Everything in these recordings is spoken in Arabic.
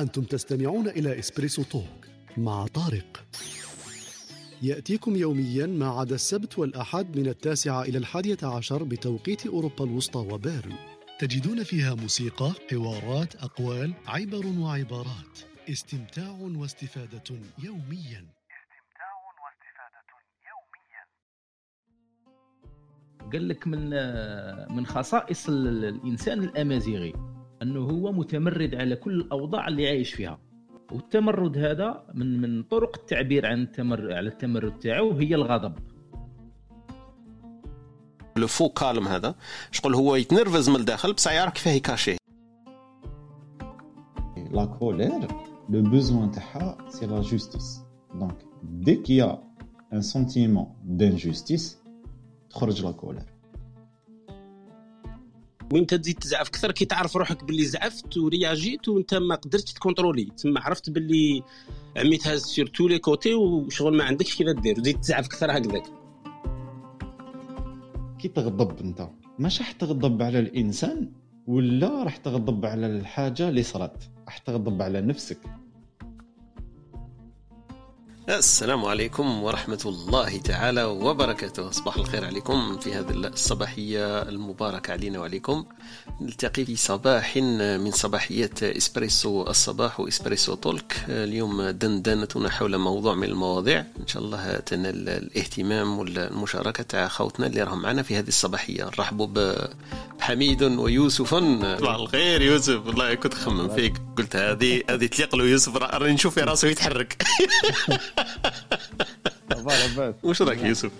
أنتم تستمعون إلى إسبريسو توك مع طارق. يأتيكم يوميا ما عدا السبت والأحد من التاسعة إلى الحادية عشر بتوقيت أوروبا الوسطى وبيرن. تجدون فيها موسيقى، حوارات، أقوال، عبر وعبارات. استمتاع واستفادة يوميا. قال لك من من خصائص الإنسان الأمازيغي. أنه هو متمرد على كل الأوضاع اللي عايش فيها. والتمرد هذا من من طرق التعبير عن التمرد على التمرد تاعو هي الغضب. le faux calme هذا شغل هو يتنرفز من الداخل بصح يعرف كيفاه يكاشيه la colère le besoin تاعها c'est la justice donc dès qu'il y a un sentiment d'injustice تخرج la colère وين تزيد تزعف أكثر كي تعرف روحك باللي زعفت و réagit وانت ما قدرتش ت contrôler. تما عرفت باللي عميتها sur tous les côtés وشغل ما عندكش كيف دير. وزيد تزعف أكثر هكذاك. كي تغضب انت مش راح تغضب على الإنسان ولا راح تغضب على الحاجة اللي صرات راح تغضب على نفسك. السلام عليكم ورحمة الله تعالى وبركاته. صباح الخير عليكم في هذه الصباحية المباركة علينا وعليكم. نلتقي في صباح من صباحيات إسبريسو الصباح وإسبريسو تولك اليوم دندنتنا حول موضوع من المواضيع. إن شاء الله تنال الاهتمام والمشاركة تاع خوتنا اللي راهم معنا في هذه الصباحية. نرحبوا بحميد ويوسف. صباح الخير يوسف. والله كنت خمم فيك. قلت هذه هذه تليق له يوسف. راني نشوف في راسه يتحرك. وش رأيك يوسف؟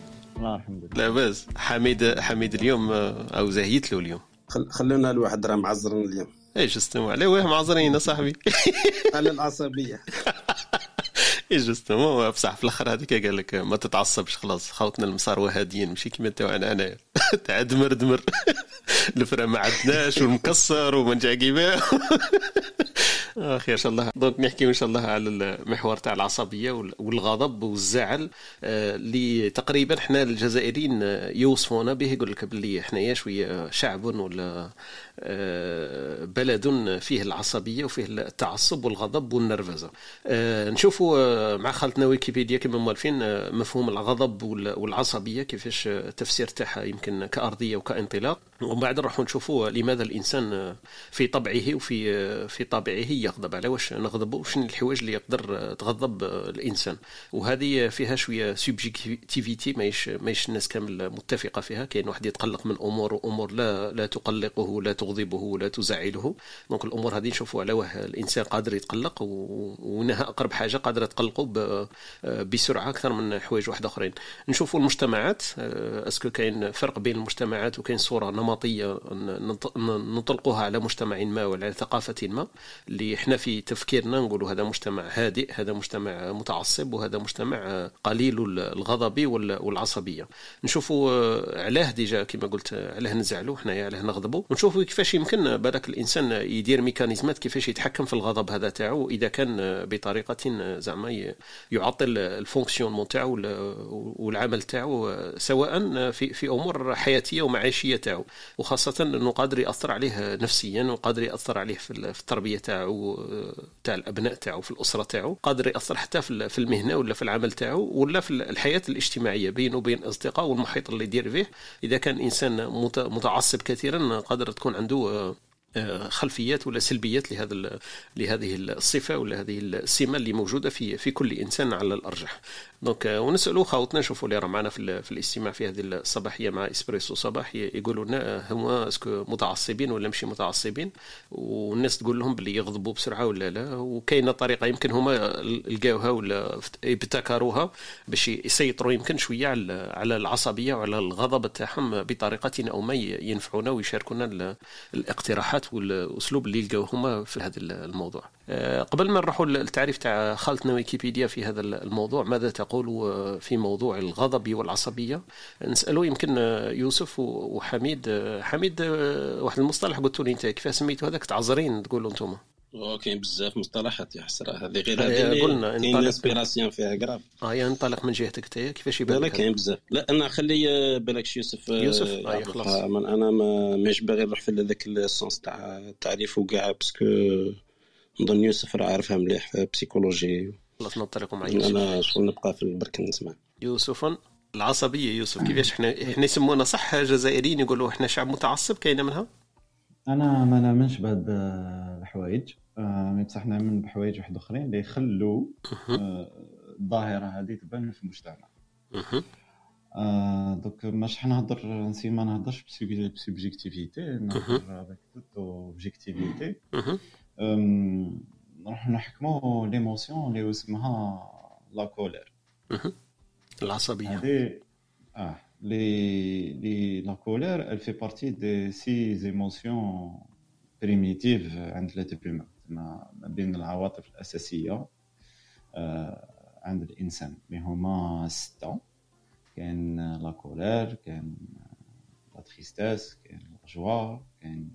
لا الحمد لله. لاباس حميد حميد اليوم أو زهيت له اليوم. خل... خلونا الواحد راه معزرين اليوم. إيش استمع عليه؟ وين معزرين صاحبي. على العصبية. إيش جوستومون بصح في الأخر هذيك قال لك ما تتعصبش خلاص خوتنا المصاروه هاديين ماشي كيما تاعنا انايا تاع دمر دمر الفرا ما عندناش والمكسر وما نجاكيباه أخي إن شاء الله. دونك نحكي إن شاء الله على المحور تاع العصبية والغضب والزعل. اللي تقريبا إحنا الجزائريين يوصفونا به يقول لك باللي حنايا شوية شعب ولا بلد فيه العصبية وفيه التعصب والغضب والنرفزة. نشوفوا مع خالتنا ويكيبيديا كما مؤلفين مفهوم الغضب والعصبية كيفاش التفسير تاعها يمكن كأرضية وكإنطلاق. ومن بعد نروحوا نشوفوا لماذا الإنسان في طبعه وفي في طبعه يغضب. على واش نغضب وشنو الحوايج اللي يقدر تغضب الإنسان؟ وهذه فيها شوية subjectivité ماهيش ماهيش الناس كامل متفقة فيها. كاين واحد يتقلق من أمور وأمور لا لا تقلقه لا تغضبه لا تزعله. donc الأمور هذه نشوفوا على واه الإنسان قادر يتقلق وإنها أقرب حاجة قادرة تقلقه بسرعة أكثر من حوايج واحدة آخرين. نشوفوا المجتمعات est-ce que كاين فرق بين المجتمعات وكاين صورة نمطيه نطلقوها على مجتمع ما ولا على ثقافة ما اللي إحنا في تفكيرنا نقولوا هذا مجتمع هادئ هذا مجتمع متعصب وهذا مجتمع قليل الغضب والعصبية. نشوفوا علاه déjà كما قلت علاه نزعلوا حنايا علاه نغضبوا. ونشوفوا كيفاش يمكن بالك الإنسان يدير ميكانيزمات كيفاش يتحكم في الغضب هذا تاعو إذا كان بطريقة زعما يعطل ال fonctionnement تاعو والعمل تاعو سواء في في أمور حياتية ومعيشية تاعو. وخاصة إنه قادر يأثر عليه نفسيا وقادر يأثر عليه في التربية تاعو تاع الأبناء تاعو في الأسرة تاعو قادر يأثر حتى في المهنة ولا في العمل تاعو ولا في الحياة الاجتماعية بينه وبين الاصدقاء والمحيط اللي يدير فيه. إذا كان إنسان متعصب كثيرا قادر تكون عنده خلفيات ولا سلبيات لهذا لهذه الصفة ولا هذه السمة اللي موجودة في في كل إنسان على الأرجح. donc ونسالوا خاوتنا نشوفوا اللي راه معنا في, في الاستماع في هذه الصباحية مع إسبريسو صباح يقولوا لنا هما est-ce que متعصبين ولا ماشي متعصبين؟ والناس تقول لهم باللي يغضبوا بسرعة ولا لا. وكاينة طريقة يمكن هما لقاوها ولا ابتكروها باش يسيطروا يمكن شوية على على العصبية وعلى الغضب تاعهم بطريقة أو ما ينفعونا ويشاركونا الاقتراحات والأسلوب اللي لقاوه هما في هذا الموضوع. قبل ما نروحوا للتعريف تاع خالتنا ويكيبيديا في هذا الموضوع ماذا تقول في موضوع الغضب والعصبية؟ نسالوا يمكن يوسف وحميد حميد واحد المصطلح قلت لي انت كيف سميتوا هذاك؟ تعذرين تقولوا أنتم كاين بزاف مصطلحات يا حسرة. هذه غير هذه قلنا inspiration فيها كراف آه ننطلق من جهتك انت كيفاش يبان لك كاين بزاف. لا أنا خلي بالك يوسف يوسف؟ آه خلاص. أنا ما ماش باغي نروح في هذاك ال sens تاع التعريف وكاع parce que نظن يوسف راه عارفها مليح في psychologie خلاص ننطلق مع يوسف. أنا شغل نبقى في البرك نسمع. يوسف العصبية يوسف. كيفاش إحنا إحنا يسمونا صح جزائريين يقولوا إحنا شعب متعصب كاينة منها؟ أنا ما نامنش بهاد الحوايج. آه، mais بصح نامن بحوايج واحد أخرين اللي يخلوا آه، الظاهرة هذه تبان في المجتمع. آه دوك ماش نهضر ن essayer ما نهضرش ب subjectivité نهضر avec toute objectivité نروح نحكمو l'émotion اللي اسمها la colère. العصبية. هذه آه. les les la colère elle fait partie des six émotions primitives عند l'être humain ما ما بين العواطف الاساسيه آه عند الانسان اللي هما سته كاين la colère كاين la tristesse كاين la joie كاين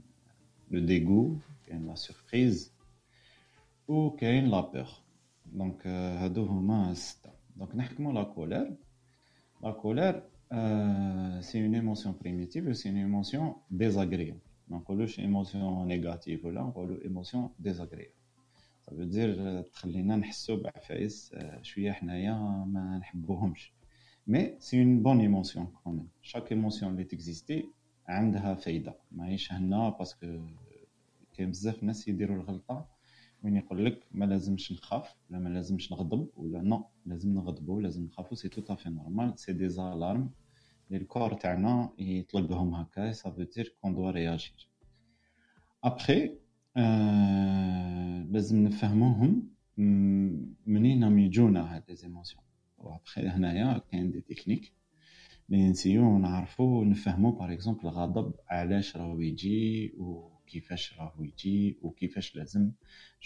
le dégoût كاين la surprise وكاين لا بور دونك هادو هما سته دونك نحكمو لا كولير La colère, euh, c'est une émotion primitive, c'est une émotion désagréable. ما نقولوش émotion négative ولا نقولو émotion désagréable. Ça veut dire euh, تخلينا نحسو بعفايس آه، شوية حنايا ما نحبوهمش. Mais c'est une bonne émotion quand même. Chaque émotion اللي تكزيستي عندها فايدة. ماهيش هنا باسكو كاين بزاف ناس يديروا الغلطة وين يقول لك ما لازمش نخاف ولا ما لازمش نغضب ولا non لازم نغضبوا لازم نخافوا c'est tout à fait normal c'est des alarmes اللي ال corps تاعنا يطلقهم هكا ça veut dire qu'on doit réagir après لازم نفهموهم منين راهم يجونا هاد les émotions و après هنايا كاين des techniques اللي ن essayer و نعرفو نفهمو par exemple الغضب علاش راهو يجي وكيفاش راهو يجي وكيفاش لازم.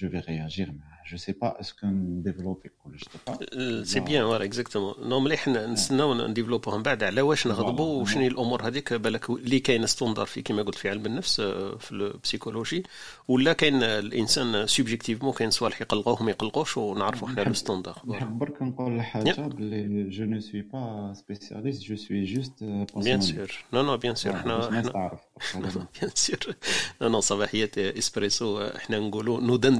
je vais réagir معاه je sais pas est-ce que ن développer كلش دابا c'est bien voilà exactement non مليح نستناو ن développer وها من بعد على واش نغضبوا. وشنو الأمور هذيك بالك اللي كاين standard في كما قلت في علم النفس في ال psychologie ولا كاين الانسان subjectivement كاين صوالح يقلقوه ما يقلقوش ونعرفوا إحنا le standard برك نقول حاجة بلي je ne suis pas spécialiste je suis juste bien sûr non non bien sûr تعرف bien sûr non non صباحية اسبريسو إحنا نقولوا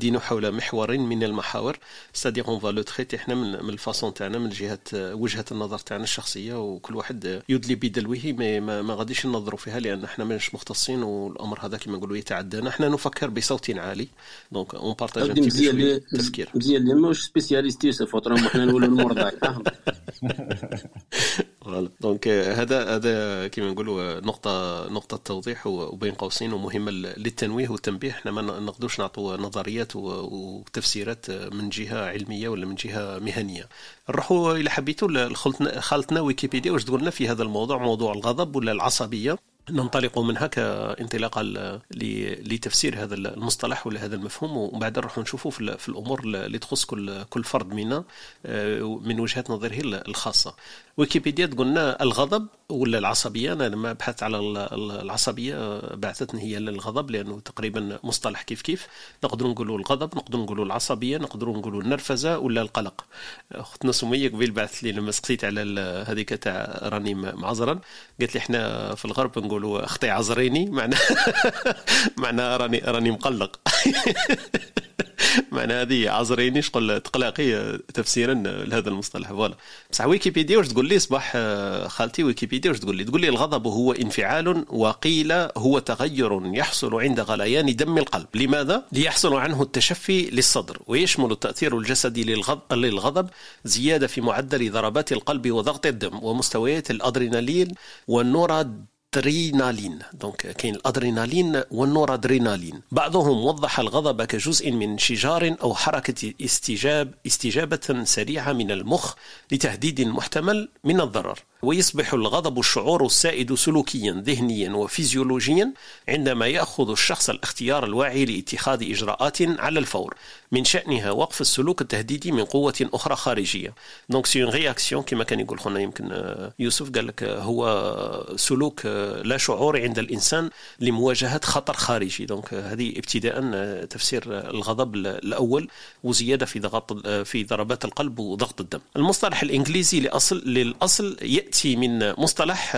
ندندن حول محور من المحاور. c'est-à-dire on va le traiter إحنا من ال façon تاعنا من جهه وجهة النظر تاعنا الشخصية وكل واحد يدلي بدلوه ما, ما, غاديش ننظروا فيها لأن إحنا ماناش مختصين والأمر هذا كما نقولوا يتعدانا. إحنا نفكر بصوت عالي. donc on partage غادي مزيان شوية اللي تفكير. مزيان اللي ماهوش spécialiste يوسف وطرهم حنا نقولوا المرضى دونك هذا هذا كما نقولوا نقطة نقطة توضيح وبين قوسين ومهمة ل- للتنويه والتنبيه. إحنا ما نقدرش نعطوا نظريات و- وتفسيرات من جهة علمية ولا من جهة مهنية. نروحوا إلى حبيتوا خالتنا ويكيبيديا. واش تقولنا في هذا الموضوع؟ موضوع الغضب ولا العصبية؟ ننطلق منها كانطلاقا لتفسير هذا المصطلح ولا هذا المفهوم. ومن بعد نروح نشوفوا في الأمور اللي تخص كل كل فرد منا آه، من وجهه نظره الخاصة. ويكيبيديا تقولنا الغضب ولا العصبية؟ أنا لما بحثت على ال- ال- العصبية بعثتني هي للغضب لأنه تقريبا مصطلح كيف كيف. نقدروا نقولوا الغضب نقدروا نقولوا العصبية نقدروا نقولوا النرفزة ولا القلق. اختنا سميه قبيل بعثت لي لما سقسيت على هذيك تاع راني معزرا قالت لي إحنا في الغرب نقولوا أختي عزريني معناها معناها راني راني مقلق. معناها هذه عزريني شغل تقلقي تفسيرا لهذا المصطلح. voilà. بصح ويكيبيديا واش تقول لي صباح آه، خالتي ويكيبيديا واش تقول لي تقول لي الغضب هو انفعال وقيل هو تغير يحصل عند غليان دم القلب. لماذا؟ ليحصل عنه التشفي للصدر ويشمل التأثير الجسدي للغضب, زيادة في معدل ضربات القلب وضغط الدم ومستويات الأدرينالين والنورادرينالين donc كاين الأدرينالين والنورادرينالين. بعضهم وضح الغضب كجزء من شجار أو حركة استجاب استجابة سريعة من المخ لتهديد محتمل من الضرر. ويصبح الغضب الشعور السائد سلوكيا ذهنيا وفيزيولوجيا عندما يأخذ الشخص الاختيار الواعي لاتخاذ إجراءات على الفور. من شأنها وقف السلوك التهديدي من قوة أخرى خارجية. donc c'est une réaction كما كان يقول خونا يمكن آه، يوسف قال لك آه، هو سلوك آه، لا شعور عند الإنسان لمواجهة خطر خارجي. donc هذه ابتداء تفسير الغضب ال- الأول وزيادة في ضغط في ضربات القلب وضغط الدم. المصطلح الإنجليزي لأصل للأصل يأتي من مصطلح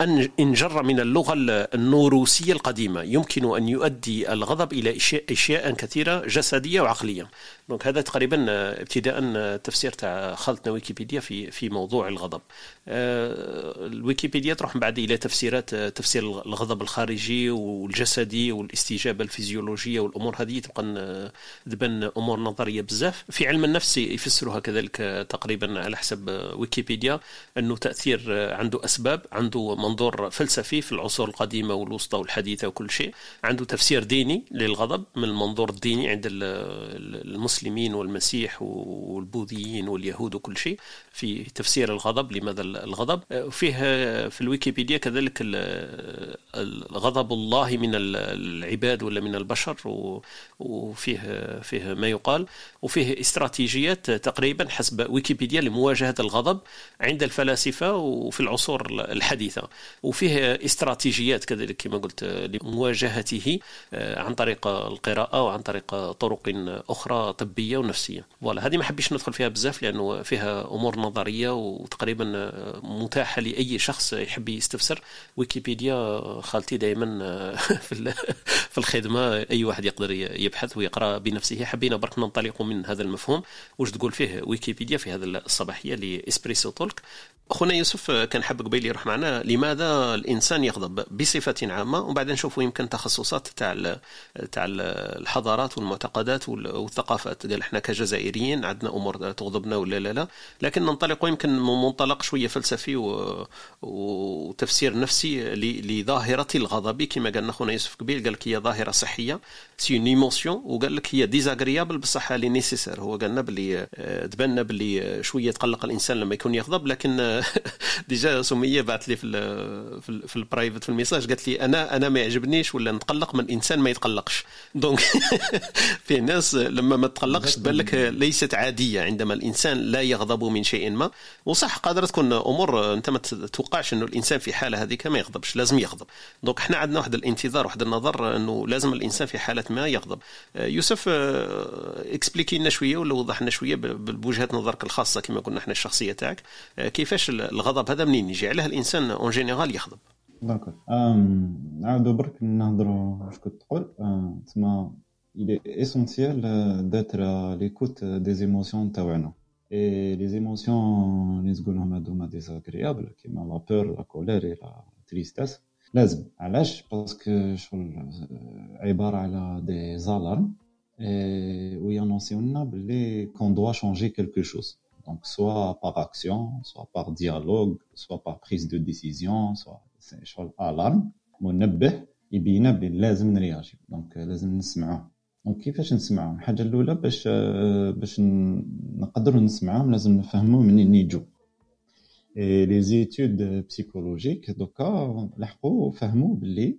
anger من اللغة النوروسية القديمة. يمكن أن يؤدي الغضب إلى أشياء كثيرة جسدية وعقلية. donc هذا تقريبا ابتداء تفسير تاع خالتنا ويكيبيديا في في موضوع الغضب. الويكيبيديا تروح من بعد إلى تفسيرات تفسير الغضب الخارجي والجسدي والاستجابة الفيزيولوجية والأمور هذه. تبقى تبان أمور نظرية بزاف. في علم النفس يفسروها كذلك تقريبا على حسب ويكيبيديا أنه تأثير عنده أسباب عنده منظور فلسفي في العصور القديمة والوسطى والحديثة وكل شيء عنده تفسير ديني للغضب من المنظور الديني عند المسلمين والمسيح والبوذيين واليهود وكل شيء في تفسير الغضب لماذا الغضب. فيه في الويكيبيديا كذلك الغضب الله من العباد ولا من البشر وفيه فيه ما يقال. وفيه استراتيجيات تقريبا حسب ويكيبيديا لمواجهة الغضب عند الفلاسفة وفي العصور الحديثة. وفيه استراتيجيات كذلك كما قلت لمواجهته عن طريق القراءة وعن طريق طرق أخرى طبية ونفسية. فوالا هذه ما حبيش ندخل فيها بزاف لأنه فيها أمور نظرية وتقريبا متاحة لأي شخص يحب يستفسر. ويكيبيديا خالتي دائما في الخدمة أي واحد يقدر يبحث ويقرأ بنفسه. حبينا برك ننطلق من هذا المفهوم. واش تقول فيه ويكيبيديا في هذا الصباحية لإسبريسو تولك؟ أخونا يوسف كان حاب قبيل يروح معنا. لماذا الإنسان يغضب؟ بصفة عامة وبعدين نشوفوا يمكن تخصصات تاع تاع الحضارات والمعتقدات والثقافات. قال إحنا كجزائريين عندنا أمور تغضبنا ولا لا لا. لكن ننطلق يمكن من منطلق شوية فلسفي. وتفسير نفسي لظاهرة الغضب. كما قال أخونا يوسف قبيل قال لك هي ظاهرة صحية c'est une émotion وقال لك هي désagréable بصح elle est nécessaire هو قالنا باللي تبان باللي شوية تقلق الإنسان لما يكون يغضب لكن déjà سمية بعث لي في ال في ال private في ال message قالت لي أنا أنا ما يعجبنيش ولا نتقلق من إنسان ما يتقلقش. donc في ناس لما ما تقلقش تبان لك ليست عادية عندما الإنسان لا يغضب من شيء ما. وصح قادرة تكون أمور أنت ما تتوقعش إنه الإنسان في حالة هذيك ما يغضبش لازم يغضب. donc إحنا عندنا واحد الانتظار واحد النظر إنه لازم الإنسان في حالة ما يغضب. يوسف explique لنا شوية ولا وضح لنا شوية بوجهة نظرك الخاصة كما قلنا إحنا الشخصية تاعك. كيفاش الغضب هذا منين يجي؟ علاه الإنسان en général يغضب. d'accord نعاودو برك نهضروا واش كنت تقول تسمى il est essentiel d'être à l'écoute des émotions تاوعنا et les émotions اللي تقولهم هذوما désagréables كيما la peur la colère la tristesse لازم علاش parce que شغل عباره على des alarmes وي annonce و لنا بلي qu'on doit changer quelque chose Donc, soit par action, soit par dialogue, soit par prise de décision, soit c'est شغل alarme منبه يبينا بلي لازم ن réagir donc لازم نسمعوه donc كيفاش نسمعوهم الحاجة الاولى باش باش نقدروا نسمعوهم لازم نفهموا منين يجوا les études psychologiques دوكا لحقوا فهموا بلي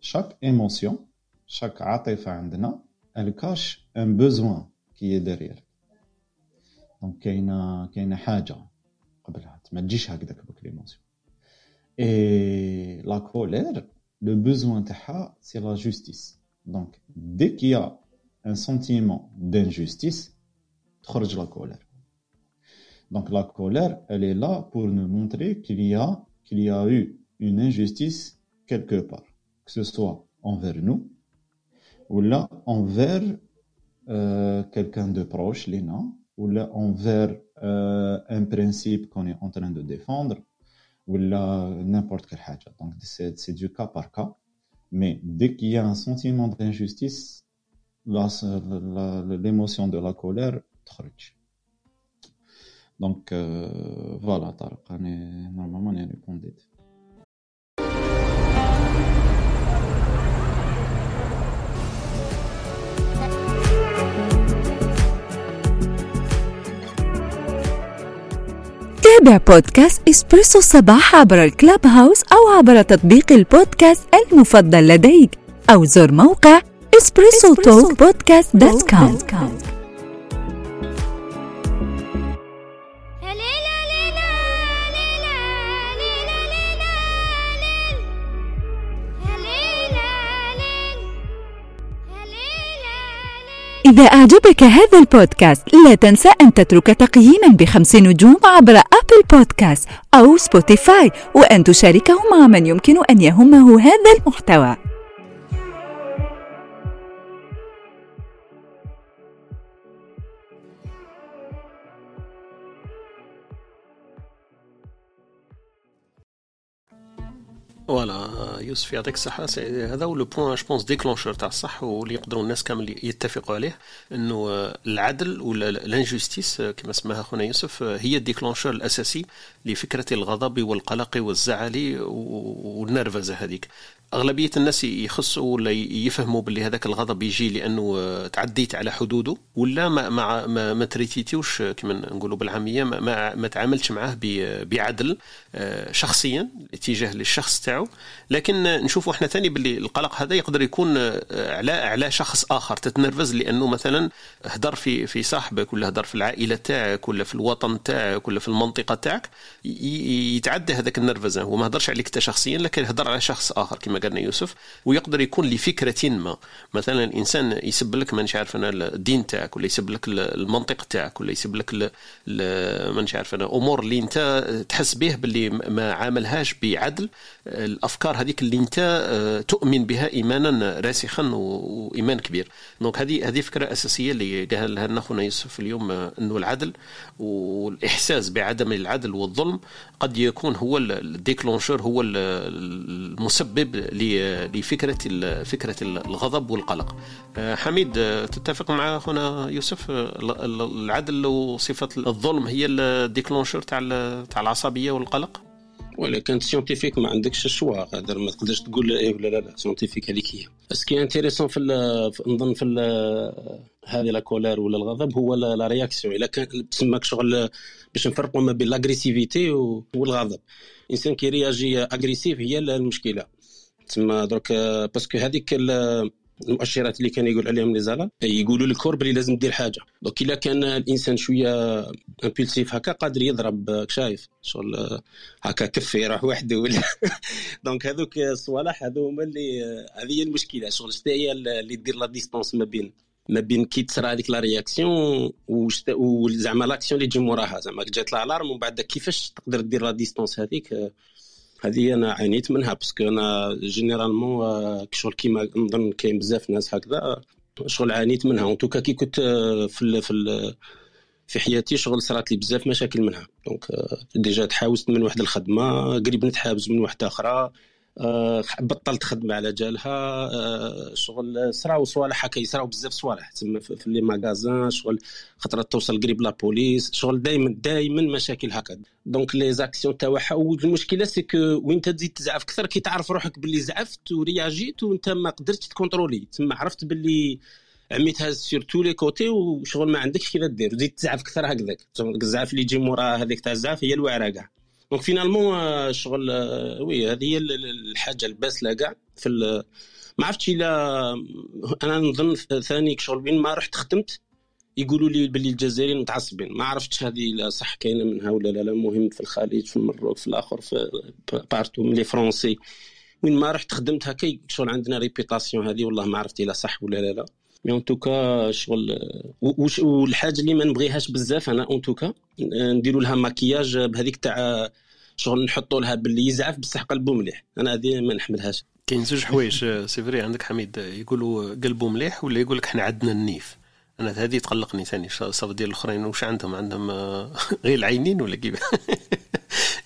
chaque émotion chaque عاطفه عندنا elle cache un besoin qui est derrière donc كاينة كاينة حاجة قبلها. ما تجيش هكذاك بك l'émotion et la colère le besoin تاعها c'est la justice donc dès qu'il y a un sentiment d'injustice تخرج la colère donc la colère elle est là pour nous montrer qu'il y a qu'il y a eu une injustice quelque part. Que ce soit envers nous ولا envers euh, quelqu'un de proche لينا ولا envers euh, un principe qu'on est en train de défendre, ou là n'importe quelle chose. Donc c'est du cas par cas. Mais dès qu'il y a un sentiment d'injustice, l'émotion de la colère truc. Donc euh, voilà, normalement on est répondu. تابع بودكاست إسبريسو الصباح عبر ال Clubhouse أو عبر تطبيق البودكاست المفضل لديك أو زر موقع Espresso Talk Podcast dot com إذا أعجبك هذا البودكاست لا تنسى أن تترك تقييما بخمس نجوم عبر أبل بودكاست أو سبوتيفاي وأن تشاركه مع من يمكن أن يهمه هذا المحتوى. voilà يوسف يعطيك الصحة هذا هو le point je pense déclencheur تاع الصح واللي يقدروا الناس كامل يتفقوا عليه انه العدل ولا ال injustice كما سماها خونا يوسف هي ال déclencheur الاساسي لفكرة الغضب والقلق والزعل والنرفزة هذيك أغلبية الناس يخصوا ولا يفهموا باللي هذاك الغضب يجي لأنه تعديت على حدوده ولا ما ما ما, ما تريتيتيوش كما نقولوا بالعامية ما, ما, ما تعاملتش معاه بعدل آه، شخصيا اتجاه للشخص تاعو. لكن نشوفوا إحنا ثاني باللي القلق هذا يقدر يكون آه، على على شخص آخر تتنرفز لأنه مثلا هدر في في صاحبك ولا هدر في العائلة تاعك ولا في الوطن تاعك ولا في المنطقة تاعك يتعدى هذاك النرفزة. هو ما هدرش عليك أنت شخصيا لكن هدر على شخص آخر كما قالنا يوسف ويقدر يكون لفكرة ما. مثلا الإنسان يسب لك مانيش عارف أنا الدين تاعك ولا يسب لك المنطق تاعك ولا يسب لك مانيش عارف أنا أمور اللي أنت تحس به باللي ما عاملهاش بعدل. الأفكار هذيك اللي أنت آه، تؤمن بها ايمانا راسخا وإيمان كبير. donc هذه هذه فكرة أساسية اللي قالها لنا خونا يوسف اليوم آه، إنه العدل والإحساس بعدم العدل والظلم قد يكون هو ال déclencheur هو المسبب لفكرة فكرة الغضب والقلق. آه، حميد تتفق مع اخونا يوسف؟ العدل وصفة الظلم هي ال déclencheur تاع تاع العصبية والقلق؟ ولا quand t'es scientifique ما عندكش ال choix قادر ما تقدرش تقول إيه ولا لا لا scientifique هذيك هي. parce que intéressant في نظن في هذه la colère ولا الغضب هو la réaction إلا كان تسماك شغل باش نفرقوا ما بين l'agressivité والغضب. الانسان كي réagit agressif هي المشكلة. تسمى درك parce que هذيك المؤشرات اللي كان يقول عليهم les alarmes يقولوا لك بلي لازم دير حاجة. donc إلا كان الإنسان شوية impulsif هكا قادر يضرب شايف شغل هكا كف يروح وحده ولا donc هذوك الصوالح هذو هما اللي هذه هي المشكلة شغل هي اللي دير la distance ما بين ما بين كي تصرى هذيك la réaction وزعما l'action اللي تجي موراها زعما جات ال alarme ومن بعد كيفاش تقدر دير la distance هذيك؟ هذه أنا عانيت منها parce que أنا généralement آه، شغل كيما نظن كاين بزاف ناس هكذا شغل عانيت منها. en tout cas كي كنت آه، في في في حياتي شغل صرات لي بزاف مشاكل منها. donc آه، déjà تحاوزت من واحد الخدمة قريب نتحابس من واحدة أخرى. آه، بطلت خدمة على جالها. آه، شغل صراو صوالح هكا يصراو بزاف صوالح. تسمى في les magasins شغل خطره توصل قريب la police شغل دائما دائما مشاكل هكا. donc les actions تاعها والمشكلة c'est que وين تزيد تزعف. أكثر كي تعرف روحك باللي زعفت و réagit وانت ما قدرتش تـ contrôler. تما عرفت باللي عميتها sur tous les côtés وشغل ما عندكش كيف دير. تزيد تزعف أكثر هكذاك. الزعف اللي يجي مورا هذيك تاع الزعف هي الواعره كاع. donc finalement شغل oui هذه هي الحاجة الباسله كاع في ما عرفتش إلا أنا نظن ثاني شغل وين ما رحت خدمت يقولوا لي باللي الجزائريين متعصبين. ما عرفتش هذه صح كاينة منها ولا لا لا المهم في الخليج في المروك في الآخر في partout من les Français وين ما رحت خدمت هكا شغل عندنا réputation هذه والله ما عرفت إلا صح ولا لا لا. mais en tout cas شغل والحاجة اللي ما نبغيهاش بزاف أنا en tout cas نديروا لها ماكياج بهذيك تاع شغل نحطوا لها باللي يزعف بصح قلبه مليح. أنا هذه ما نحملهاش. كاين زوج حوايج c'est vrai عندك حميد يقولوا قلبه مليح ولا يقول لك إحنا عندنا النيف؟ أنا هذه تقلقني ثاني الصح ديال الأخرين واش عندهم؟ عندهم آه، غير العينين ولا كيف؟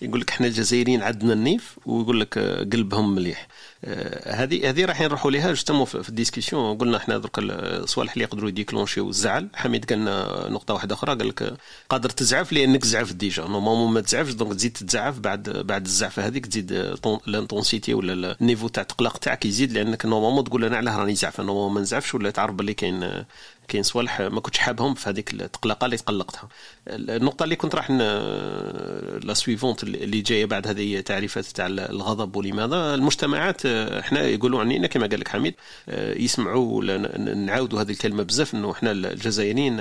يقول لك إحنا الجزائريين عندنا النيف ويقول لك آه، قلبهم مليح. آه، هذه هذه راح نروحوا لها justement في ال discussion. قلنا إحنا درك الصوالح اللي يقدروا يـ déclencher و الزعف حميد قال لنا نقطة واحدة أخرى. قال لك قادر تزعف لأنك زعفت déjà. normalement ما تزعفش donc تزيد تتزعف بعد بعد الزعفه هذيك تزيد l'intensité ولا ال niveau تاع التقلق تاعك يزيد لأنك normalement تقول أنا علاه راني زعفة. normalement ما نزعفش ولا تعرف باللي كاين كاين صوالح ما كنتش حابهم في هذيك التقلقة اللي تقلقتها. النقطة اللي كنت راح la suivante اللي جاية بعد هذه تعريفات تاع الغضب ولماذا؟ المجتمعات إحنا يقولوا عنينا كما قال لك حميد يسمعوا نعاودوا هذه الكلمة بزاف إنه إحنا الجزائريين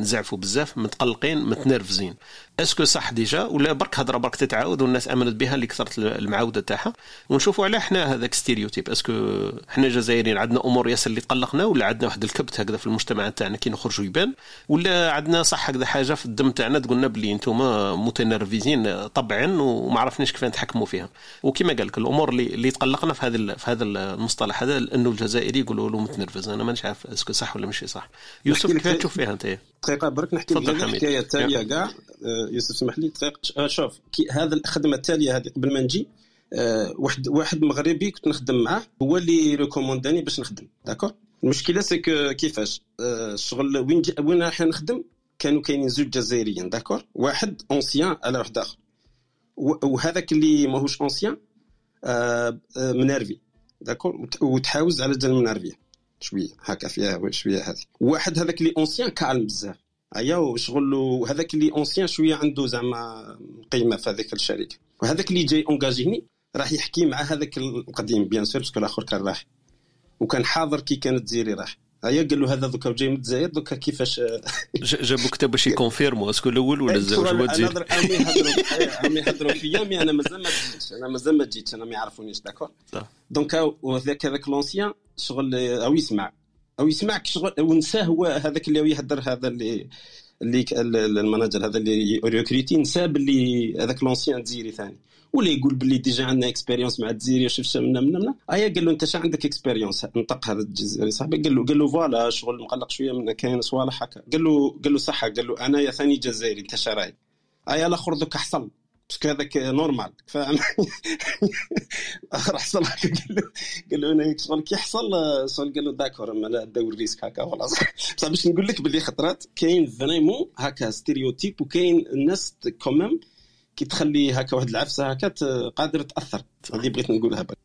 نزعفوا بزاف متقلقين متنرفزين. est-ce que صح déjà ولا برك هضرة برك تتعاود والناس آمنت بها اللي كثرت المعاودة تاعها. ونشوفوا على إحنا هذاك stéréotype est-ce que إحنا الجزائريين عندنا أمور ياسر اللي تقلقنا ولا عندنا واحد الكبت هكذا في المجتمعات تاعنا كي نخرجوا يبان ولا عندنا صح هكذا حاجة في الدم تاعنا تقولنا بلي أنتم متنرفزين طبعا وما عرفناش كيف نتحكموا فيها. وكما قال لك الأمور اللي, اللي تقلقنا في هذا في هذا المصطلح هذا انه الجزائري يقولوا له متنرفز. أنا مانيش عارف est-ce que صح ولا ماشي صح. يوسف كيف تشوف فيها أنت؟ دقيقة برك نحكي لك الحكاية التاليه كاع آه، يوسف اسمح لي. دقيقة آه، شوف هذا الخدمة التالية هذه قبل ما نجي آه، واحد واحد مغربي كنت نخدم معاه هو اللي recommandé ني باش نخدم d'accord؟ المشكلة c'est que كيفاش؟ الشغل وين وين راح نخدم؟ كانوا كاينين زوج جزائريين d'accord؟ واحد ancien على واحد اخر وهذاك اللي ماهوش ancien م énervé داكور؟ وتحاوز على جال منرفيه شوية هكا فيها شوية هذه واحد هذاك اللي أونسيان كالم بزاف. أيا وشغل هذاك اللي أونسيان شوية عنده زعما قيمة في هذيك الشركة. وهذاك اللي جاي اونجاجيني راح يحكي مع هذاك القديم بيان سور باسكو الآخر كان راح وكان حاضر كي كانت زيري راح هيا قال له هذا دوكا جاي من الجزائر دوكا كيفاش؟ جابوا كتاب باش يكونفيرمو اسكو الأول ولا الزوج؟ هو تزيد راهم يهضروا فيا مي أنا مازال ما جيتش أنا مازال ما جيتش أنا ما يعرفونيش داكور؟ دونك وهذاك هذاك لونسيان شغل أو يسمع أو يسمعك شغل ونساه هو هذاك اللي يهدر هذا اللي اللي المانجر هذا اللي ريكريتي نسى باللي هذاك لونسيان تزيري ثاني. ولا يقول باللي ديجا عندنا اكسبيريونس مع الجزائر شفت منا منا منا أيا قال له أنت شا عندك اكسبيريونس نطق هذا الجزائري. صاحبي قال له قال له فوالا شغل مقلق شوية من كاين صوالح هكا. قال له قال له صح قال له أنا يا ثاني جزائري أنت شراي ايا الآخر دوك حصل parce que هذاك normal فاهم راح حصل قال له قال له أنا شغل كي حصل شغل قال له d'accord ما لا داو ال risque هكا خلاص. بصح باش نقول لك باللي خطرات؟ كاين vraiment هكا stéréotype وكاين الناس quand même كي تخلي هكا واحد العفسة هكا قادر تأثر. هذه بغيت نقولها. بك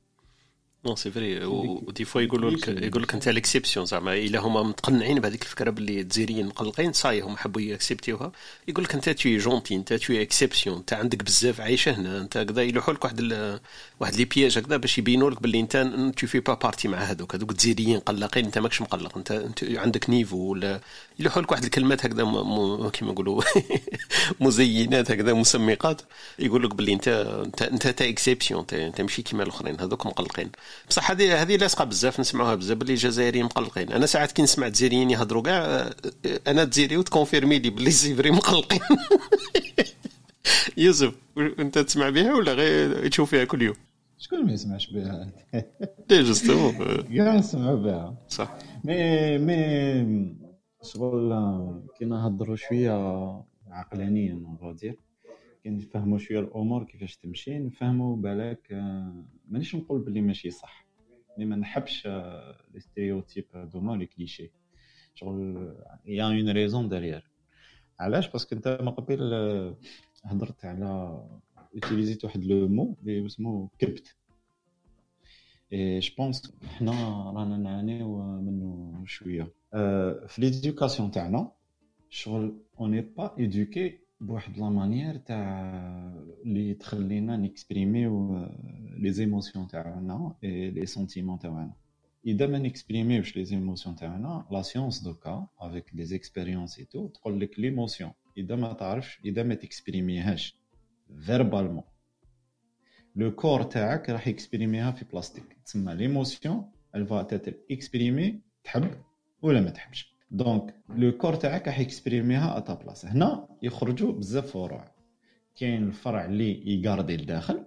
non c'est vrai و des fois يقولوا لك يقول لك أنت l'exception زعما. إلا هما متقنعين بهذيك الفكرة باللي الجزائريين مقلقين صاي هم حبوا يـ accepter وها يقول لك أنت t'es gentil أنت t'es exception أنت عندك بزاف عايشة هنا. أنت كذا يلوحوا لك واحد واحد les pièges هكذا باش يبينوا لك باللي أنت tu fais pas partie مع هذوك. هذوك الجزائريين قلقين أنت ماكش مقلق. انت أنت عندك niveau ولا يلوحوا لك واحد الكلمات هكذا كيما نقولوا مزينات هكذا مسمقات يقول لك باللي انت انت انت exception انت ماشي كيما الأخرين هذوك مقلقين. بصح هذه هذه لاصقة بزاف نسمعوها بزاف باللي الجزائريين مقلقين. أنا ساعات كي نسمع الجزائريين يهضروا كاع أنا تزيري و تconfirmer لي باللي c'est vrai مقلقين. يوسف أنت تسمع بها ولا غير تشوف فيها كل يوم؟ شكون ما يسمعش بها؟ les justement كاع نسمعوا بها. صح. مي مي شغل كي نهضروا شوية عقلانيا on dirait كي نفهموا شوية الأمور كيفاش تمشي نفهموا بالك مانيش نقول بلي ماشي صح mais ما نحبش les stéréotypes هذوما les clichés. شغل y a une raison derrière علاش؟ parce que انت من قبل هضرت على اوتيليزيت واحد le mot اللي اسمه كبت. et je pense حنا رانا نعانيو منه شوية في l'éducation تاعنا شغل on n'est pas éduqué بواحد la manière تاع اللي تخلينا نexprimer و les émotions تاعنا et les sentiments تاعنا اذا ما نexprimer وش les émotions تاعنا la science en tout cas avec des expériences et tout تقول لك l'émotion اذا ما تعرفش اذا ما تexprimer هاش verbalement le corps تاعك راح يexprimer ها في place تك تسمى l'émotion elle va t'être exprimée تحب ولا ما تحبش. donc le corps تاعك راح يexprimer ها à ta place هنا يخرجوا بزاف فروع. كاين الفرع اللي يgarder لداخل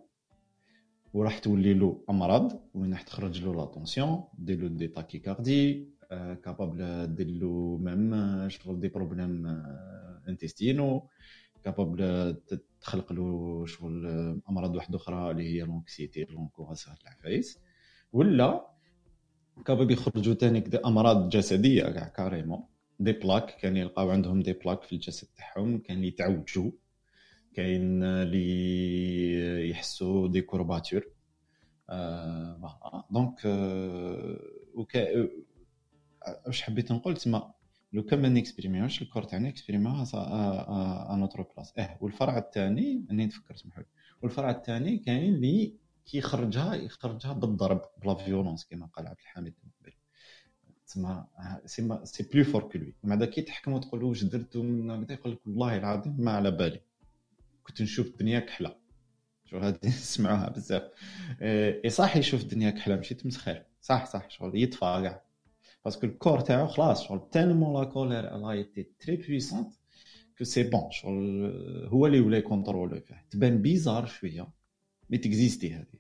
وراح تولي له أمراض وين راح تخرج له la tension دير له des tachycardies capable دير له même شغل des problèmes intestinaux capable تخلق له شغل أمراض واحدة أخرى اللي هي l'anxiété l'angoisse العفايس ولا capable يخرجوا تاني كده أمراض جسدية كاع carrément des plaques كان يلقاو عندهم des plaques في الجسد تاعهم كان يتعوجوا. كاين اللي يحسوا des courbatures. آه donc آه وكا واش حبيت نقول؟ تما لو كان ما نexprimer وش ال corps تاعنا exprimer يوها à notre place آه والفرع الثاني أني نفكر سمحوا والفرع الثاني كاين اللي كي يخرجها يخرجها بالضرب بلا violence كما قال عبد الحميد من قبل. تسمى c'est c'est plus fort que lui بعدا كي تحكم وتقول واش درت من يقول لك والله العظيم ما على بالي. كنت نشوف الدنيا كحلة. شو هادي؟ نسمعوها بزاف. إي صح يشوف الدنيا كحلة ماشي تمسخر. صح صح شغل يطفى كاع parce que ال corps تاعو خلاص شغل tellement la colère elle a été très puissante que c'est bon شغل هو اللي ولا يcontrôler و فيه تبان bizarre شوية. مي تكزيستي هذه